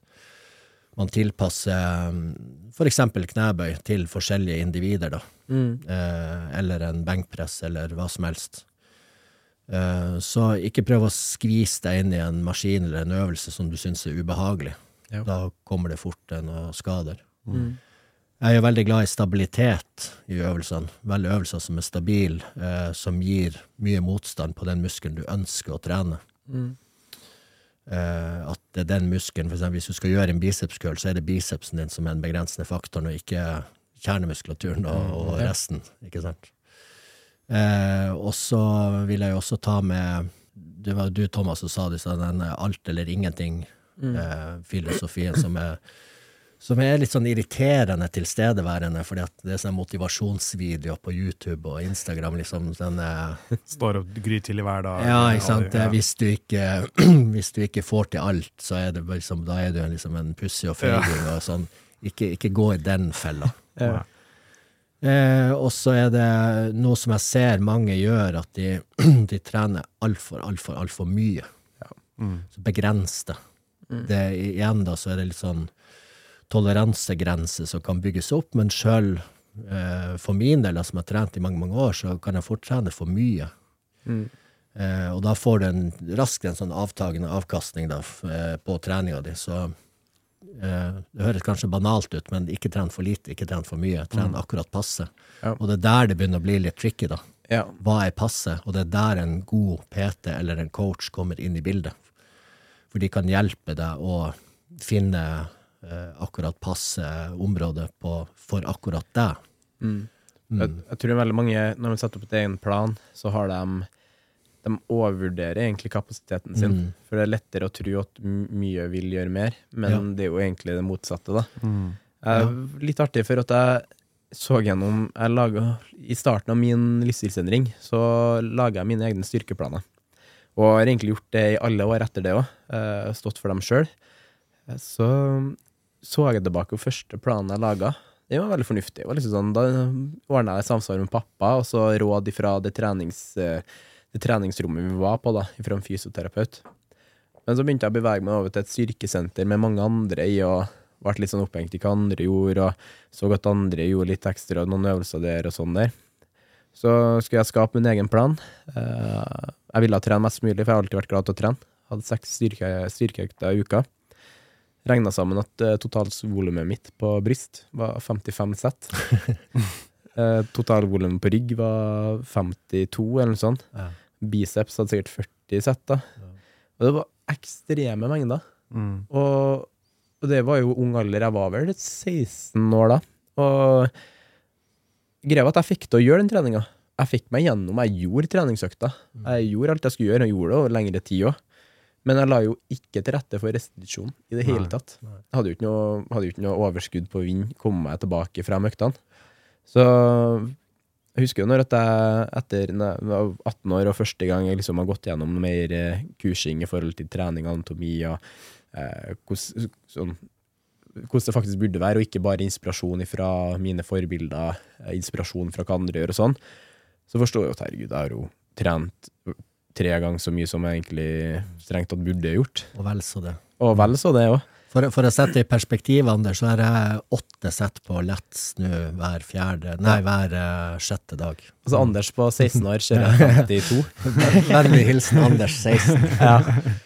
man tilpasser mm, for eksempel knebøy til forskjellige individer, da. Eh, eller en benkpress, eller hva som helst. Eh, så ikke prøv å skvise deg inn i en maskin eller en øvelse som du syns er ubehagelig. Ja. Da kommer det fort til noen skader. Jeg er jo veldig glad i stabilitet i øvelsene. Veldig øvelser som er stabile, eh, som gir mye motstand på den muskelen du ønsker å trene. Eh, at det er den muskelen, for eksempel hvis du skal gjøre en bicepskøl, så er det bicepsen din som er den begrensende faktoren, og ikke kjernemuskulaturen og, og resten, ikke sant? Eh, og så vil jeg jo også ta med Det var du, Thomas, som sa det, den alt eller ingenting-filosofien som er som er litt sånn irriterende tilstedeværende, fordi at det er sånne motivasjonsvideoer på YouTube og Instagram, liksom sånn og Står til grytidlig hver dag. Ja, ikke sant. Ja. Hvis, du ikke, hvis du ikke får til alt, så er det liksom, da er du liksom en pussig og feiging og sånn. Ikke, ikke gå i den fella. Ja. Eh, og så er det noe som jeg ser mange gjør, at de, de trener altfor, altfor, altfor mye. Mm. Så begrens det. det. Igjen da, så er det litt sånn toleransegrense som kan bygges opp, men sjøl eh, for min del, som har trent i mange, mange år, så kan jeg fort trene for mye. Eh, og da får du en, raskt en sånn avtagende avkastning da, eh, på treninga di. Så eh, det høres kanskje banalt ut, men ikke tren for lite, ikke tren for mye. Tren akkurat passe. Ja. Og det er der det begynner å bli litt tricky, da. Ja. Hva er passe? Og det er der en god PT eller en coach kommer inn i bildet. For de kan hjelpe deg å finne akkurat passe området på, for akkurat deg. Jeg, jeg tror veldig mange, når de setter opp et egen plan, så har de de overvurderer egentlig kapasiteten sin. Mm. For det er lettere å tro at mye vil gjøre mer, men Ja. det er jo egentlig det motsatte. da. Mm. Eh, Litt artig, for at jeg så gjennom jeg laget, I starten av min livsstilsendring så laga jeg mine egne styrkeplaner. Og har egentlig gjort det i alle år etter det òg. Stått for dem sjøl. Så så jeg tilbake på første planen jeg laga. Det var veldig fornuftig. Var liksom sånn, da ordna jeg samsvar med pappa, og så råd ifra det, trenings, eh, det treningsrommet vi var på, da, fra en fysioterapeut. Men så begynte jeg å bevege meg over til et styrkesenter med mange andre i, og ble litt sånn opphengt i hva andre gjorde, og så at andre gjorde litt ekstra, noen øvelser der og sånn der. Så skulle jeg skape min egen plan. Eh, Jeg ville trene mest mulig, for jeg har alltid vært glad til å trene. Hadde seks styrke, i uka. Regna sammen at uh, totalvolumet mitt på bryst var 55 sett. uh, Totalvolumet på rygg var 52, eller noe sånt. Ja. Biceps hadde sikkert 40 sett. da. Og det var ekstreme mengder. Mm. Og, og det var jo ung alder. Jeg var vel 16 år da. Og greia var at jeg fikk til å gjøre den treninga. Jeg fikk meg gjennom. Jeg gjorde treningsøkta. Jeg gjorde alt jeg skulle gjøre, og gjorde det over lengre tid òg. Men jeg la jo ikke til rette for restitusjon i det hele tatt. Jeg hadde jo ikke noe, hadde jo ikke noe overskudd på å vinne, komme meg tilbake fra møktene. Så jeg husker jo når at jeg etter nei, jeg var 18 år og første gang jeg liksom har gått gjennom mer eh, kursing i forhold til trening, anatomi og eh, hvordan, sånn, hvordan det faktisk burde være, og ikke bare inspirasjon fra mine forbilder, eh, inspirasjon fra hva andre gjør og sånn, så forstår jeg at herregud, jeg har jo trent tre ganger så mye som jeg egentlig strengt tatt burde gjort. Og vel så det. Og vel så det òg. For, for å sette det i perspektiv, Anders, så har jeg åtte sett på Let's nå hver fjerde Nei, hver uh, sjette dag. Altså Anders på 16 år kjører 52. Vennlig hilsen Anders 16. Ja.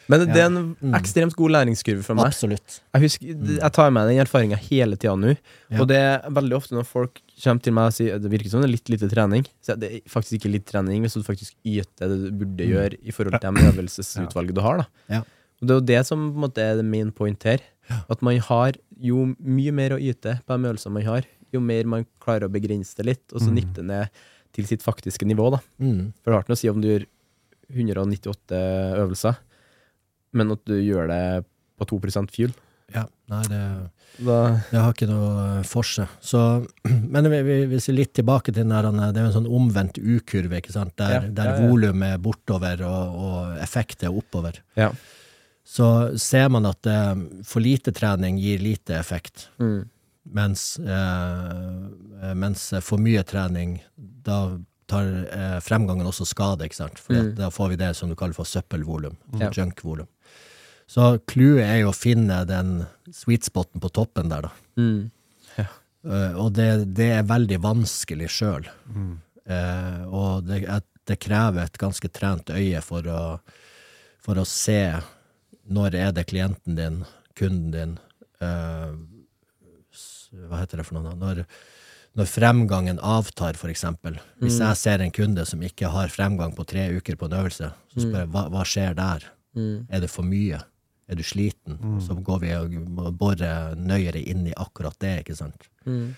Men det er en ekstremt god læringskurve for meg. Absolutt. Jeg, husker, jeg tar med den erfaringa hele tida nå. Ja. Og det er veldig ofte når folk kommer til meg og sier det virker som det er litt lite trening. Så det er faktisk ikke litt trening hvis du faktisk yter det du burde gjøre i forhold til det øvelsesutvalget du har. da. Ja. Og Det er jo det som på en måte er min point her. At man har jo mye mer å yte på de øvelsene man har, jo mer man klarer å begrense det litt, og så nippe ned til sitt faktiske nivå. da. Mm. For det har ikke noe å si om du gjør 198 øvelser, men at du gjør det på 2% fuel. Ja. Nei, det Det har ikke noe for seg. Så, men vi, vi, hvis vi litt tilbake til den der, det er jo en sånn omvendt U-kurve, ikke sant? der, Ja, der ja, ja. volum er bortover og, og effekt er oppover. ja. Så ser man at eh, for lite trening gir lite effekt, Mm. mens, eh, mens for mye trening, da tar eh, fremgangen også skade, ikke sant? For Mm. da får vi det som du kaller for søppelvolum, Ja. junk-volum. Så clouet er jo å finne den sweet spoten på toppen der, da. Mm. Eh, og det, det er veldig vanskelig sjøl. og det, det krever et ganske trent øye for å, for å se når er det klienten din, kunden din eh, Hva heter det for noe? Når, når fremgangen avtar, for eksempel. Hvis jeg ser en kunde som ikke har fremgang på tre uker på en øvelse, så spør jeg hva, hva skjer der? Mm. Er det for mye? Er du sliten? Så går vi og borer nøyere inn i akkurat det, ikke sant? Mm.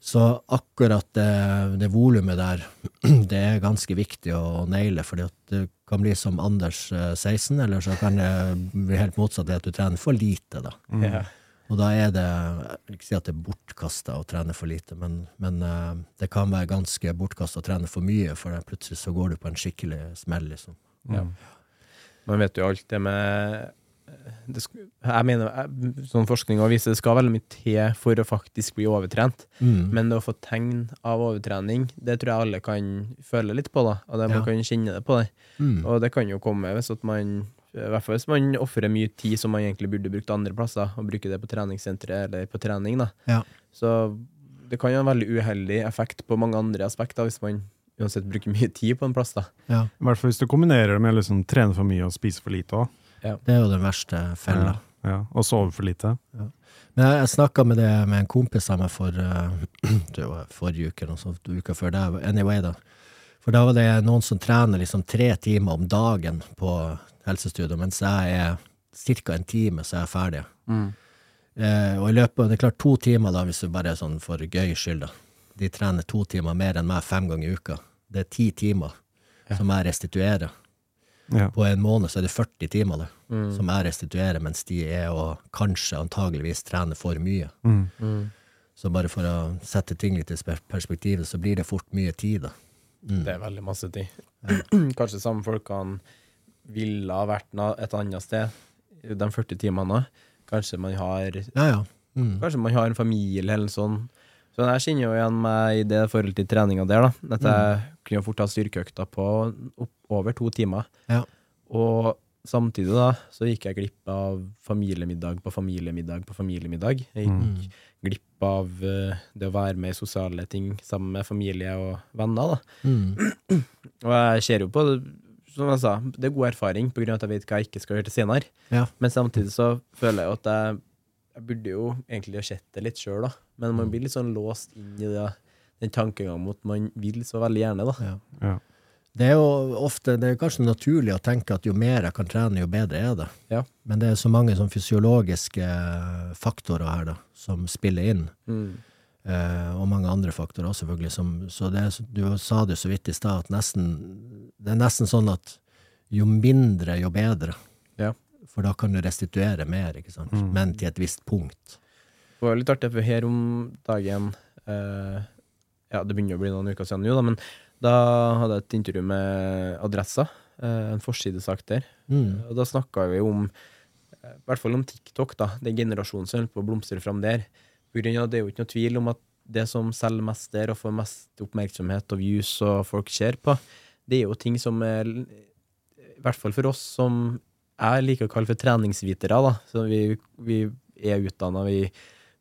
Så akkurat det, det volumet der, det er ganske viktig å naile, fordi at det kan bli som Anders eh, 16, eller så kan det bli helt motsatt, det at du trener for lite, da. Mm. Og da er det, ikke si at det er bortkasta å trene for lite, men, men eh, det kan være ganske bortkasta å trene for mye, for plutselig så går du på en skikkelig smell, liksom. Ja. Man vet jo alt det med Jeg mener, jeg- sånn forskning også viser det skal veldig mye til for å faktisk bli overtrent. Mm. Men det å få tegn av overtrening, det tror jeg alle kan føle litt på. da Og det, Man Ja. kan kjenne det på det. Mm. Og det kan jo komme hvis at man i hvert fall hvis man ofrer mye tid som man egentlig burde brukt andre plasser, og bruke det på treningssenteret eller på trening. da Ja. Så det kan jo ha en veldig uheldig effekt på mange andre aspekter hvis man uansett bruker mye tid på en plass. da ja. I hvert fall hvis du kombinerer det med liksom trene for mye og spise for lite òg. Det er jo den verste fella. Ja, ja. Og sove for lite. Men jeg, jeg snakka med det med en kompis av meg for uh, forrige uke, eller noe uka før det. Anyway, da. For da var det noen som trener liksom tre timer om dagen på helsestudio, mens jeg er ca. en time, så jeg er jeg ferdig. Eh, og i løpet av det er klart to timer, da, hvis du bare er sånn for gøy skyld, da. De trener to timer mer enn meg fem ganger i uka. Det er ti timer som jeg restituerer. Ja. På en måned så er det 40 timer det, som jeg restituerer, mens de er og kanskje antageligvis trener for mye. Mm. Så bare for å sette ting litt i perspektivet, så blir det fort mye tid, da. Det er veldig masse tid. Kanskje samme folkene ville ha vært et annet sted de 40 timene. Kanskje man har Ja, ja. Mm. Kanskje man har en familie eller sånn. Så jeg kjenner jo igjen meg i det forhold til treninga der, da. At jeg kunne fort ha styrkeøkta på over to timer. Ja. Og samtidig da, så gikk jeg glipp av familiemiddag på familiemiddag på familiemiddag. Jeg gikk glipp av eh, det å være med i sosiale ting sammen med familie og venner, da. Mm. Og jeg ser jo på det, som jeg sa, det er god erfaring, på grunn av at jeg vet hva jeg ikke skal gjøre til senere. Ja. Men samtidig så føler jeg jo at jeg, jeg burde jo egentlig ha sett det litt sjøl, da. Men man blir litt sånn låst inn i det, den tankegangen om at man vil så veldig gjerne, da. Ja. Ja. Det er jo ofte, det er kanskje naturlig å tenke at jo mer jeg kan trene, jo bedre er det. Ja. Men det er så mange sånn fysiologiske faktorer her da, som spiller inn. Mm. Eh, og mange andre faktorer også, selvfølgelig. Som, så det, du sa det jo så vidt i stad, at nesten, det er nesten sånn at jo mindre, jo bedre. Ja. For da kan du restituere mer, ikke sant? Men til et visst punkt. Det var litt artig, for her om dagen eh, Ja, det begynner å bli noen uker siden nå, da, men da hadde jeg et intervju med Adressa, eh, en forsidesak der. Mm. Og da snakka vi om eh, I hvert fall om TikTok, da. Den generasjonen som holder på å blomstre fram der. På grunn av, det er jo ikke noe tvil om at det som selger mest der, og får mest oppmerksomhet og views og folk ser på, det er jo ting som er I hvert fall for oss som jeg liker å kalle for treningsvitere, da. Så vi, vi er utdanna, vi,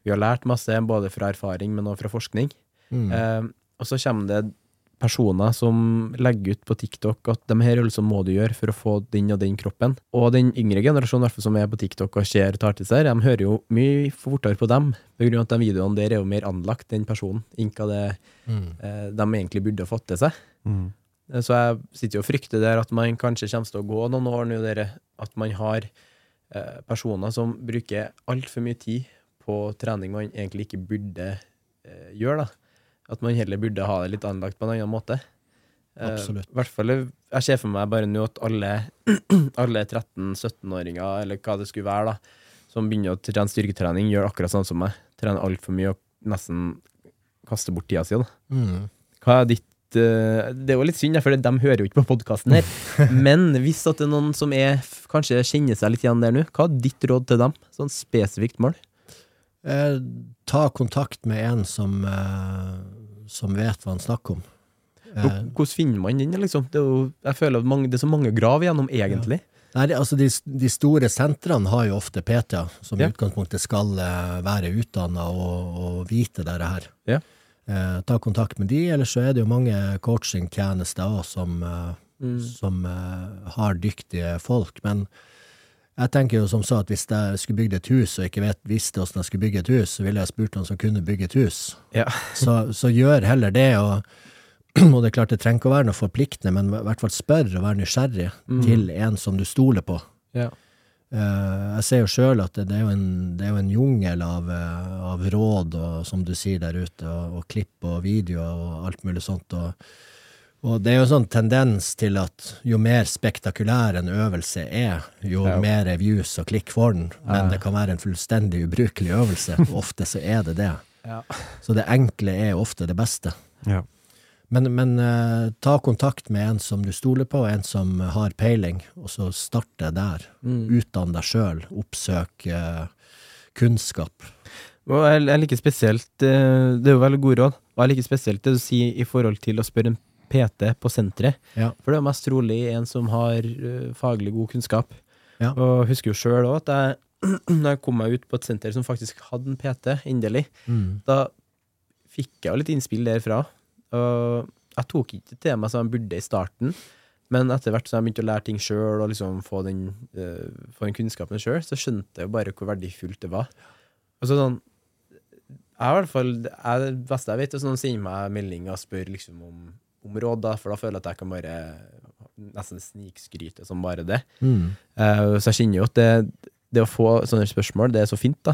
vi har lært masse, både fra erfaring, men også fra forskning. Mm. Eh, og så kommer det personer som legger ut på TikTok at de her øvelsene må du gjøre for å få den og den kroppen. Og den yngre generasjonen hvert som er på TikTok og ser tar til seg, de hører jo mye fortere på dem, på grunn av at de videoene der er jo mer anlagt, enn personen, inka det Mm. eh, de egentlig burde ha fått til seg. Mm. Eh, Så jeg sitter jo og frykter der at man kanskje kommer til å gå noen år nå, dere, at man har eh, personer som bruker altfor mye tid på trening man egentlig ikke burde eh, gjøre. da. At man heller burde ha det litt anlagt på en annen måte. Absolutt. Uh, hvert fall, jeg ser for meg bare nå at alle, alle 13-17-åringer, eller hva det skulle være, da, som begynner å trene styrketrening, gjør akkurat sånn som meg. Trener altfor mye og nesten kaster bort tida si. Mm. Hva er ditt uh, Det er jo litt synd, for de hører jo ikke på podkasten her. Men hvis at det er noen som er, kanskje kjenner seg litt igjen der nå, hva er ditt råd til dem? Sånn spesifikt mål? Eh, ta kontakt med en som, eh, som vet hva han snakker om. Eh, Hvordan finner man den? liksom? Det er jo, jeg føler at mange, det er så mange grav igjennom, egentlig. Nei, det- altså de, de store sentrene har jo ofte PT-er, som Ja. i utgangspunktet skal være utdanna og, og vite dette her. Ja. Eh, ta kontakt med de, eller så er det jo mange coachingtjenester òg som, Mm. som eh, har dyktige folk. Men jeg tenker jo som sa at hvis jeg skulle bygd et hus og ikke vet, visste hvordan jeg skulle bygge et hus, så ville jeg spurt noen som kunne bygge et hus. Ja. Så, så gjør heller det, og, og det er klart det trenger ikke å være noe forpliktende, men i hvert fall spør og vær nysgjerrig til en som du stoler på. Ja. Uh, jeg ser jo sjøl at det, det, er en, det er jo en jungel av, eh, av råd, og, som du sier der ute, og, og klipp og videoer og alt mulig sånt. Og, og det er jo en sånn tendens til at jo mer spektakulær en øvelse er, jo Ja. mer views og klikk får den. Men det kan være en fullstendig ubrukelig øvelse. og Ofte så er det det. Ja. Så det enkle er ofte det beste. Ja. Men, men uh, ta kontakt med en som du stoler på, en som har peiling, og så starte der. Utdann deg sjøl, oppsøk uh, kunnskap. Og jeg, jeg liker spesielt uh, Det er jo veldig gode råd. Og jeg liker spesielt det du sier i forhold til å spørre en PT på senteret. Ja. For det er mest trolig en som har uh, faglig god kunnskap. Ja. Og jeg husker jo sjøl òg at jeg, når jeg kom meg ut på et senter som faktisk hadde en PT, endelig, Mm. da fikk jeg jo litt innspill derfra. Og jeg tok ikke til meg som jeg burde i starten, men etter hvert som jeg begynte å lære ting sjøl og liksom få den, uh, få den kunnskapen sjøl, så skjønte jeg jo bare hvor verdifullt det var. Altså sånn Jeg i hvert fall jeg, Det beste jeg vet, er sånn å sende meg melding og spør liksom om, om råd, da, for da føler jeg at jeg kan bare nesten snikskryte som bare det. Mm. Uh, så jeg kjenner jo at det, det å få sånne spørsmål, det er så fint, da.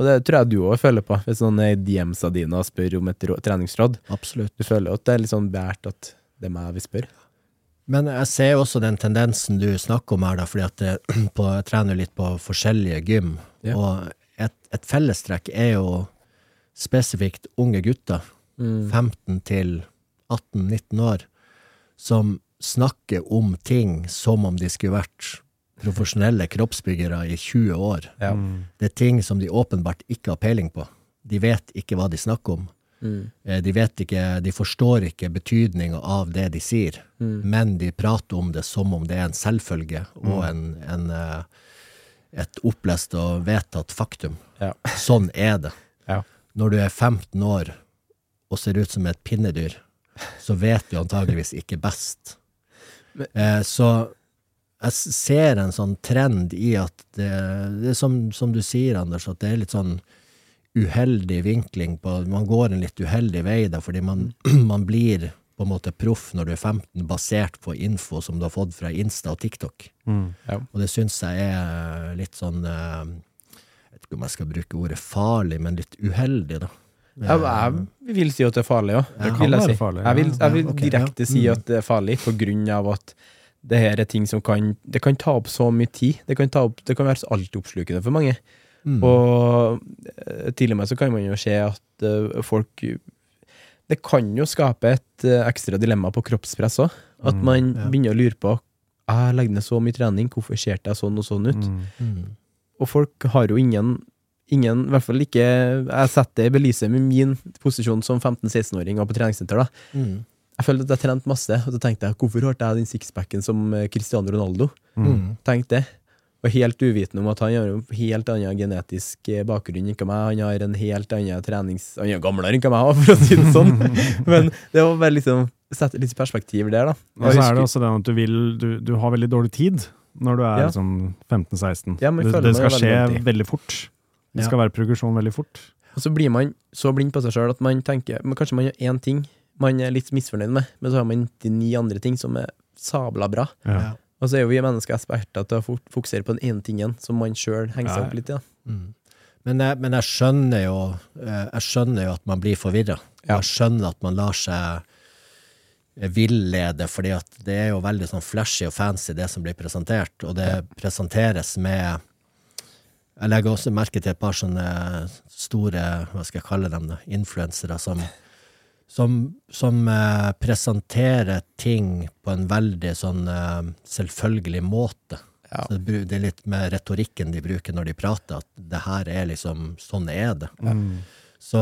Og det tror jeg du òg føler på, hvis noen i DMs av dine og spør om et treningsråd. Absolutt. Du føler jo at det er litt sånn bært at det er meg vi spør. Men jeg ser jo også den tendensen du snakker om her, da, fordi at jeg, på, jeg trener litt på forskjellige gym, Ja. og et, et fellestrekk er jo spesifikt unge gutter, Mm. 15 til 18-19 år, som snakker om ting som om de skulle vært profesjonelle kroppsbyggere i 20 år. Ja. Det er ting som de åpenbart ikke har peiling på. De vet ikke hva de snakker om. Mm. Eh, De vet ikke, de forstår ikke betydninga av det de sier, Mm. men de prater om det som om det er en selvfølge og en, en, eh, et opplest og vedtatt faktum. Ja. Sånn er det. Ja. Når du er 15 år og ser ut som et pinnedyr, så vet vi antageligvis ikke best. Eh, så jeg ser en sånn trend i at det, det er som, som du sier, Anders, at det er litt sånn uheldig vinkling på Man går en litt uheldig vei da, fordi man, man blir på en måte proff når du er 15, basert på info som du har fått fra Insta og TikTok. Mm. Og det syns jeg er litt sånn eh, Jeg vet ikke om jeg skal bruke ordet farlig, men litt uheldig, da. Jeg, jeg vil si at det er farlig òg. Det kan være farlig, Jeg vil, jeg vil okay, direkte ja. si Mm. at det er farlig, på grunn av at det her er ting som kan Det kan ta opp så mye tid. Det kan, ta opp, det kan være så altoppslukende for mange. Mm. Og til og med så kan man jo se at uh, folk Det kan jo skape et uh, ekstra dilemma på kroppspress òg. At Mm, man ja. begynner å lure på Jeg legger ned så mye trening, hvorfor ser jeg sånn og sånn ut? Mm. Mm. Og folk har jo ingen Ingen, i hvert fall ikke Jeg setter det i belyset med min posisjon som 15-16-åring og på treningssenter. da Mm. Jeg følte at jeg trente masse, og så tenkte jeg hvorfor har jeg den sixpacken som eh, Cristiano Ronaldo? Mm. Tenk det. Og helt uvitende om at han har en helt annen genetisk eh, bakgrunn enn meg. Han har en helt annen trenings... Han er gamlere enn meg, for å si det sånn. Men det var bare liksom sette litt perspektiv der, da. Og så er det også det at du vil Du, du har veldig dårlig tid når du er Ja. sånn 15-16. Ja, det, det skal skje veldig veldig fort. Det Ja. skal være progresjon veldig fort. Og så blir man så blind på seg sjøl at man tenker men Kanskje man gjør én ting man er litt misfornøyd med, men så har man 99 andre ting som er sabla bra. Ja. Og så er jo vi mennesker eksperter til å fo- fokusere på den ene tingen som man sjøl henger seg opp litt i. Ja. Mm. Men, jeg, men jeg skjønner jo eh, Jeg skjønner jo at man blir forvirra. Ja. Jeg skjønner at man lar seg villede, fordi at det er jo veldig sånn flashy og fancy, det som blir presentert. Og det presenteres med Jeg legger også merke til et par sånne store, hva skal jeg kalle dem, da, influensere som som, som eh, presenterer ting på en veldig sånn eh, selvfølgelig måte. Ja. Det, det er litt med retorikken de bruker når de prater, at det her er liksom Sånn er det. Mm. Så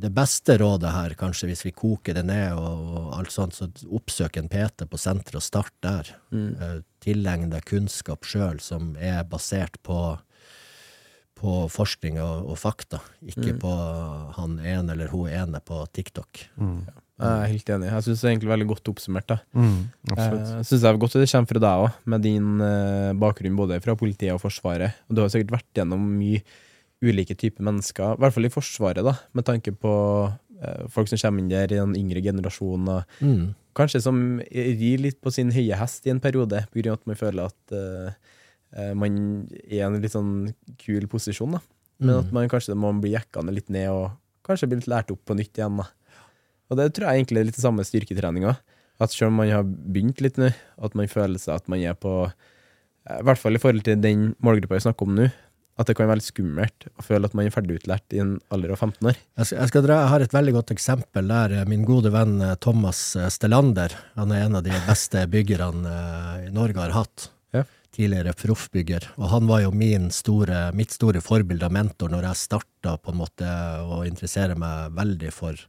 det beste rådet her, kanskje hvis vi koker det ned og, og alt sånt, så oppsøk en PT på senteret og start der. Mm. Eh, Tilegn deg kunnskap sjøl som er basert på, på forskning og, og fakta, ikke Mm. på han ene eller hun ene på TikTok. Mm. Jeg er helt enig. Jeg syns det er egentlig veldig godt oppsummert. Mm. Absolutt. Jeg synes det er godt at det kommer fra deg òg, med din eh, bakgrunn både fra politiet og Forsvaret. Og du har sikkert vært gjennom mye ulike typer mennesker, i hvert fall i Forsvaret, da, med tanke på eh, folk som kommer inn der i den yngre generasjonen. og Mm. Kanskje som rir litt på sin høye hest i en periode, på grunn av at man føler at eh, eh, man er i en litt sånn kul posisjon, da. Men Mm. at man kanskje må bli jekkende litt ned, og kanskje bli litt lært opp på nytt igjen, da. Og det tror jeg egentlig er litt det samme styrketreninga. At selv om man har begynt litt nå, at man føler seg at man er på eh, I hvert fall i forhold til den målgruppa vi snakker om nå, at det kan være litt skummelt å føle at man er ferdig utlært i en alder av 15 år. Jeg, skal, jeg, skal dra, jeg har et veldig godt eksempel der. eh, Min gode venn eh, Thomas eh, Stellander, han er en av de beste byggerne eh, i Norge har hatt. Tidligere proffbygger. Og han var jo min store, mitt store forbilde og mentor når jeg starta på en måte å interessere meg veldig for,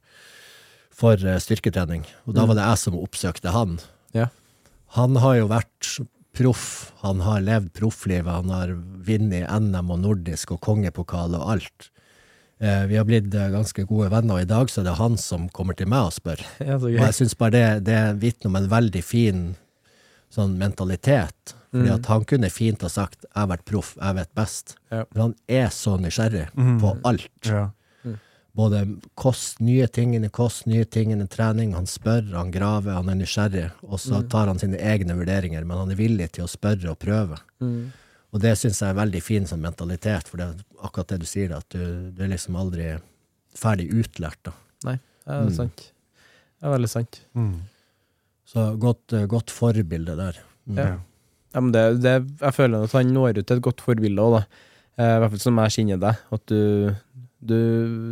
for eh, styrketrening. Og da var det jeg som oppsøkte han. Ja. Han har jo vært proff, han har levd profflivet, han har vunnet NM og nordisk og kongepokal og alt. Eh, vi har blitt eh, ganske gode venner, og i dag så er det han som kommer til meg og spør. Ja, Og jeg syns bare det, det vitner om en veldig fin sånn mentalitet. Fordi Mm. at han kunne fint ha sagt 'jeg har vært proff, jeg vet best'. Ja. Men han er så nysgjerrig Mhm. på alt. Ja. Både kost, nye tingene, kost, nye tingene, trening. Han spør, han graver, han er nysgjerrig. Og så tar han sine egne vurderinger, men han er villig til å spørre og prøve. Mm. Og det syns jeg er veldig fin som mentalitet, for det er akkurat det du sier, at du, du er liksom aldri ferdig utlært. da. Nei, det er Mm. sant. Det er veldig sant. Mm. Så godt, eh, godt forbilde der. Mm. Ja. Ja, men det, det, jeg føler at han når ut til et godt forbilde òg, da. Eh, I hvert fall som jeg kjenner deg. At du, du,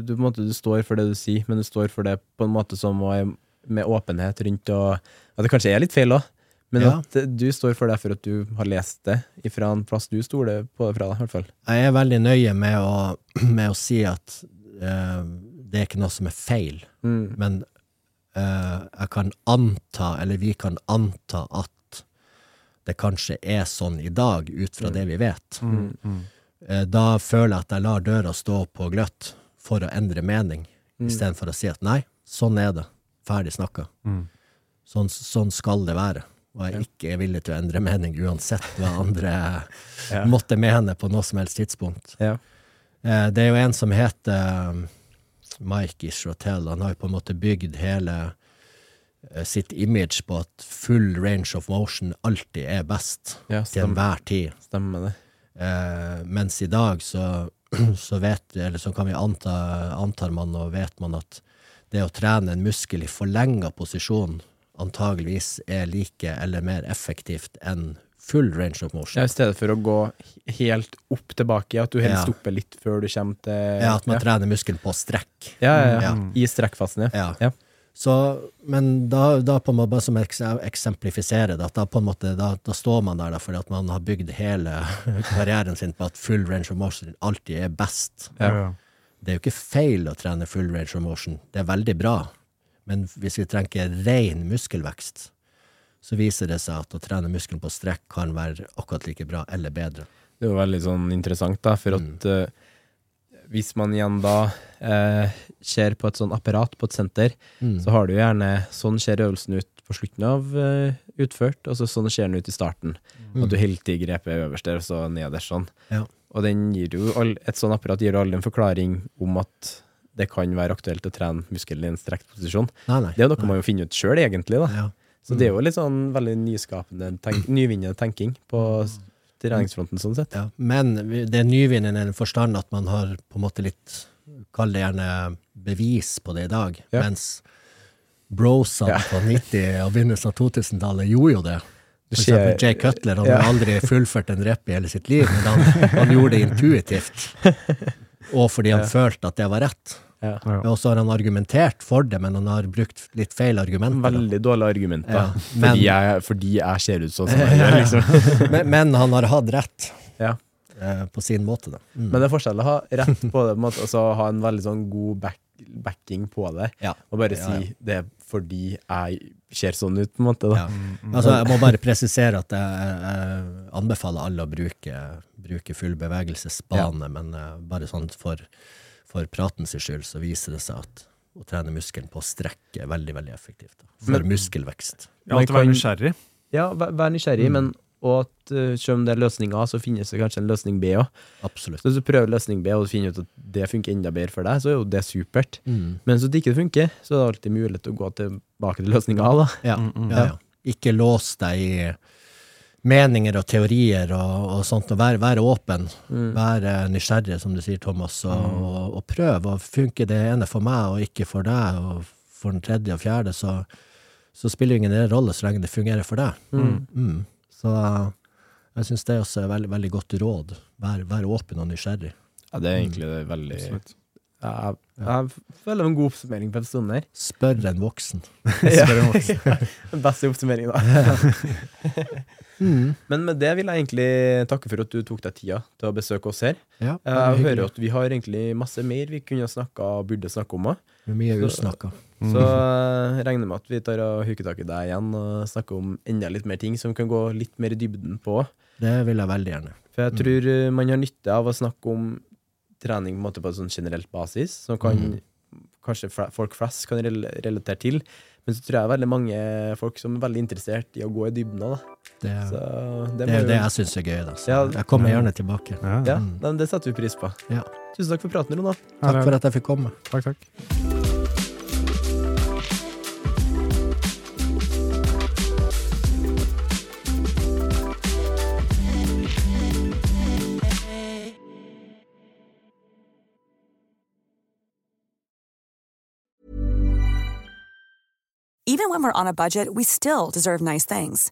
du, måte, du står for det du sier, men du står for det på en måte som er med åpenhet rundt, og at det kanskje er litt feil òg. Men Ja. at du står for det for at du har lest det fra en plass du stoler på det fra, i hvert fall. Jeg er veldig nøye med å, med å si at eh, det er ikke noe som er feil, Mm. men jeg kan anta, eller vi kan anta at det kanskje er sånn i dag, ut fra det vi vet. Mm. Mm. Eh, da føler jeg at jeg lar døra stå på gløtt for å endre mening, Mm. istedenfor å si at nei, sånn er det, ferdig snakka. Mm. Sånn, sånn skal det være. Og jeg er ikke villig til å endre mening uansett hva andre Ja. måtte mene på noe som helst tidspunkt. Ja. Eh, Det er jo en som heter Mike Ishrotel. Han har jo på en måte bygd hele eh, sitt image på at full range of motion alltid er best Ja, til enhver tid. stemmer det. Eh, mens i dag så, så vet eller så kan vi anta, antar man og vet man at det å trene en muskel i forlenga posisjon antageligvis er like eller mer effektivt enn full range of motion. Ja, I stedet for å gå helt opp tilbake, at du helst Ja. stopper litt før du kommer til Ja, at man ja. trener muskelen på strekk. Ja, ja, ja. Ja. I strekkfasen, ja. Ja. Ja. Så, men da, da på en måte, bare som jeg eksemplifiserer det, da måte, da, da står man der da, fordi at man har bygd hele karrieren sin på at full range of motion alltid er best. Ja. Ja. Det er jo ikke feil å trene full range of motion, det er veldig bra. Men hvis vi trenger ren muskelvekst, så viser det seg at å trene muskelen på strekk kan være akkurat like bra eller bedre. Det er jo veldig sånn interessant, da, for at eh, hvis man igjen da uh, ser på et sånn apparat på et senter, Mm. så har du gjerne Sånn ser øvelsen ut på slutten av uh, utført, og så sånn ser den ut i starten. At du helt i grepet øverst der, og så nederst sånn. Ja. Og all, et sånn apparat gir jo alle en forklaring om at det kan være aktuelt å trene muskelen i en strekt posisjon. Nei, nei. Det er noe noe man jo finner ut sjøl, egentlig. da. Ja. Så det er jo litt sånn veldig nyskapende, tenk, nyvinnende tenking på s- treningsfronten, sånn sett. Ja, men det er nyvinnende i den forstand at man har på en måte litt Kall det gjerne bevis på det i dag. Ja. Mens brosene Ja. på 90- og begynnelsen av 2000-tallet gjorde jo det. For eksempel Jay Cutler han har aldri fullført en rep i hele sitt liv, men han, han gjorde det intuitivt. Og fordi han følte at det var rett. Ja. Og så har han argumentert for det, men han har brukt litt feil argumenter. Veldig dårlige argumenter. Ja, men- fordi, jeg, fordi jeg ser ut sånn som jeg gjør, liksom. Men, men han har hatt rett Ja. eh, på sin måte, da. Mm. Men det er forskjell å ha rett på det, og så ha en veldig sånn god back, backing på det. Ja. Og bare Ja, si det er fordi jeg ser sånn ut, på en måte. Da. Ja. Altså, jeg må bare presisere at jeg, jeg anbefaler alle å bruke, bruke full bevegelsesbane, men uh, bare sånn for, for pratens skyld så viser det seg at å trene muskelen på strekk er veldig, veldig effektivt. Da, for Men- muskelvekst. Ja, at vært nysgjerrig. Ja, vær, vær nysgjerrig, men og at uh, selv om det er løsning A, så finnes det kanskje en løsning B òg. Absolutt. Så hvis du prøver løsning B, og du finner ut at det funker enda bedre for deg, så er jo det supert. Mm. Men hvis det ikke funker, så er det alltid mulighet til å gå tilbake til løsning A, da. Ja, Mm, mm. ja, ja. Ikke lås deg i meninger og teorier og, og sånt, og vær, vær åpen. Mm. Vær eh, nysgjerrig, som du sier, Thomas, og, og, og prøv. Og funker det ene for meg og ikke for deg, og for den tredje og fjerde, så, så spiller det ingen rolle så lenge det fungerer for deg. Mm. Mm. Så jeg syns det også er veldig, veldig godt råd. Vær, vær åpen og nysgjerrig. Ja, det er egentlig veldig Absolutt. Jeg, jeg føler en god oppsummering på episoden her. Spør en voksen. Ja. Den beste oppsummeringen, da. Mm. Men med det vil jeg egentlig takke for at du tok deg tida til å besøke oss her. Ja, Jeg veldig hører at vi har egentlig masse mer vi kunne snakka og burde snakke om òg. Det er Mye Så- Mm. Så jeg regner med at vi tar og huker tak i deg igjen og snakker om enda litt mer ting som kan gå litt mer i dybden på. Det vil jeg veldig gjerne. For jeg tror mm. man har nytte av å snakke om trening på på en sånn generelt basis, som kan mm. kanskje folk flest kan relatere til. Men så tror jeg veldig mange folk som er veldig interessert i å gå i dybden av det. Det, Så det, det er jo- det jeg syns er gøy. Da. Så Ja. jeg kommer gjerne tilbake. Ja, Ja, Mm. det setter vi pris på. Ja. Tusen takk for praten, Ronald. Takk for at jeg fikk komme. Takk, takk. Even when we're on a budget, we still deserve nice things.